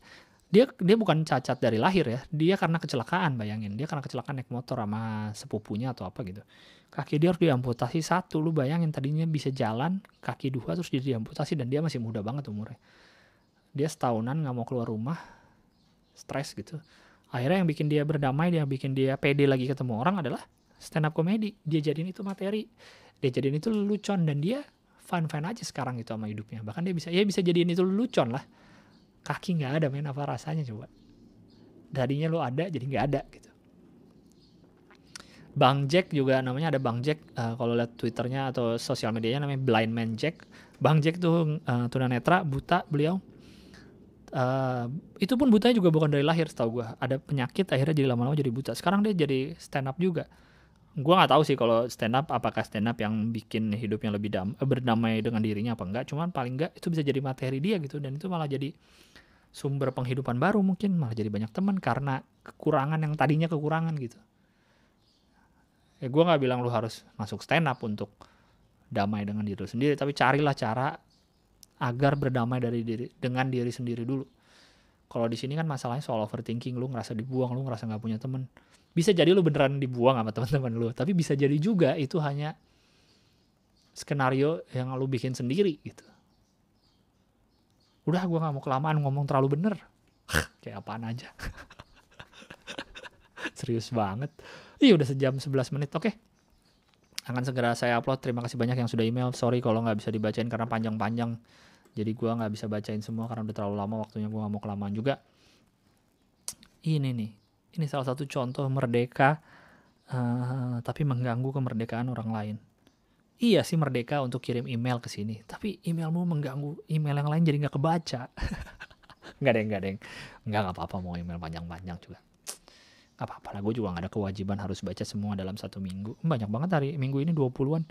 dia dia bukan cacat dari lahir ya. Dia karena kecelakaan bayangin. Dia karena kecelakaan naik motor sama sepupunya atau apa gitu. Kaki dia harus diamputasi satu lu bayangin. Tadinya bisa jalan kaki dua terus dia diamputasi dan dia masih muda banget umurnya. Dia setahunan nggak mau keluar rumah stres gitu. Akhirnya yang bikin dia berdamai dia bikin dia pede lagi ketemu orang adalah stand up comedy dia jadiin itu materi. Dia jadiin itu lelucon dan dia fine fine aja sekarang itu sama hidupnya. Bahkan dia bisa ya bisa jadiin itu lucon lah. Kaki nggak ada main apa rasanya coba. Darinya lo ada jadi nggak ada gitu. Bang Jack juga namanya ada Bang Jack uh, kalau lihat twitternya atau sosial medianya namanya Blind Man Jack. Bang Jack tuh uh, tunanetra buta beliau. Uh, itu pun butanya juga bukan dari lahir setahu gue ada penyakit akhirnya jadi lama-lama jadi buta. Sekarang dia jadi stand up juga gue nggak tahu sih kalau stand up apakah stand up yang bikin hidupnya lebih dam eh, berdamai dengan dirinya apa enggak cuman paling enggak itu bisa jadi materi dia gitu dan itu malah jadi sumber penghidupan baru mungkin malah jadi banyak teman karena kekurangan yang tadinya kekurangan gitu. Ya gue nggak bilang lu harus masuk stand up untuk damai dengan diri sendiri tapi carilah cara agar berdamai dari diri dengan diri sendiri dulu. Kalau di sini kan masalahnya soal overthinking lu ngerasa dibuang lu ngerasa nggak punya temen bisa jadi lu beneran dibuang sama teman-teman lu tapi bisa jadi juga itu hanya skenario yang lu bikin sendiri gitu. Udah gue nggak mau kelamaan ngomong terlalu bener. Kayak apaan aja. Serius banget. Iya udah sejam 11 menit oke. Akan segera saya upload. Terima kasih banyak yang sudah email. Sorry kalau nggak bisa dibacain karena panjang-panjang. Jadi gue nggak bisa bacain semua karena udah terlalu lama waktunya gue nggak mau kelamaan juga. Ini nih ini salah satu contoh merdeka uh, tapi mengganggu kemerdekaan orang lain. Iya sih merdeka untuk kirim email ke sini, tapi emailmu mengganggu email yang lain jadi nggak kebaca. nggak deh, nggak deh, nggak nggak apa-apa mau email panjang-panjang juga. Nggak apa-apa lah, gue juga nggak ada kewajiban harus baca semua dalam satu minggu. Banyak banget hari minggu ini 20-an.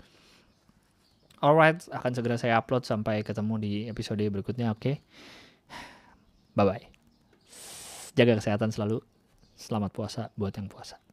Alright, akan segera saya upload sampai ketemu di episode berikutnya, oke? Okay? Bye-bye. Jaga kesehatan selalu. Selamat puasa buat yang puasa.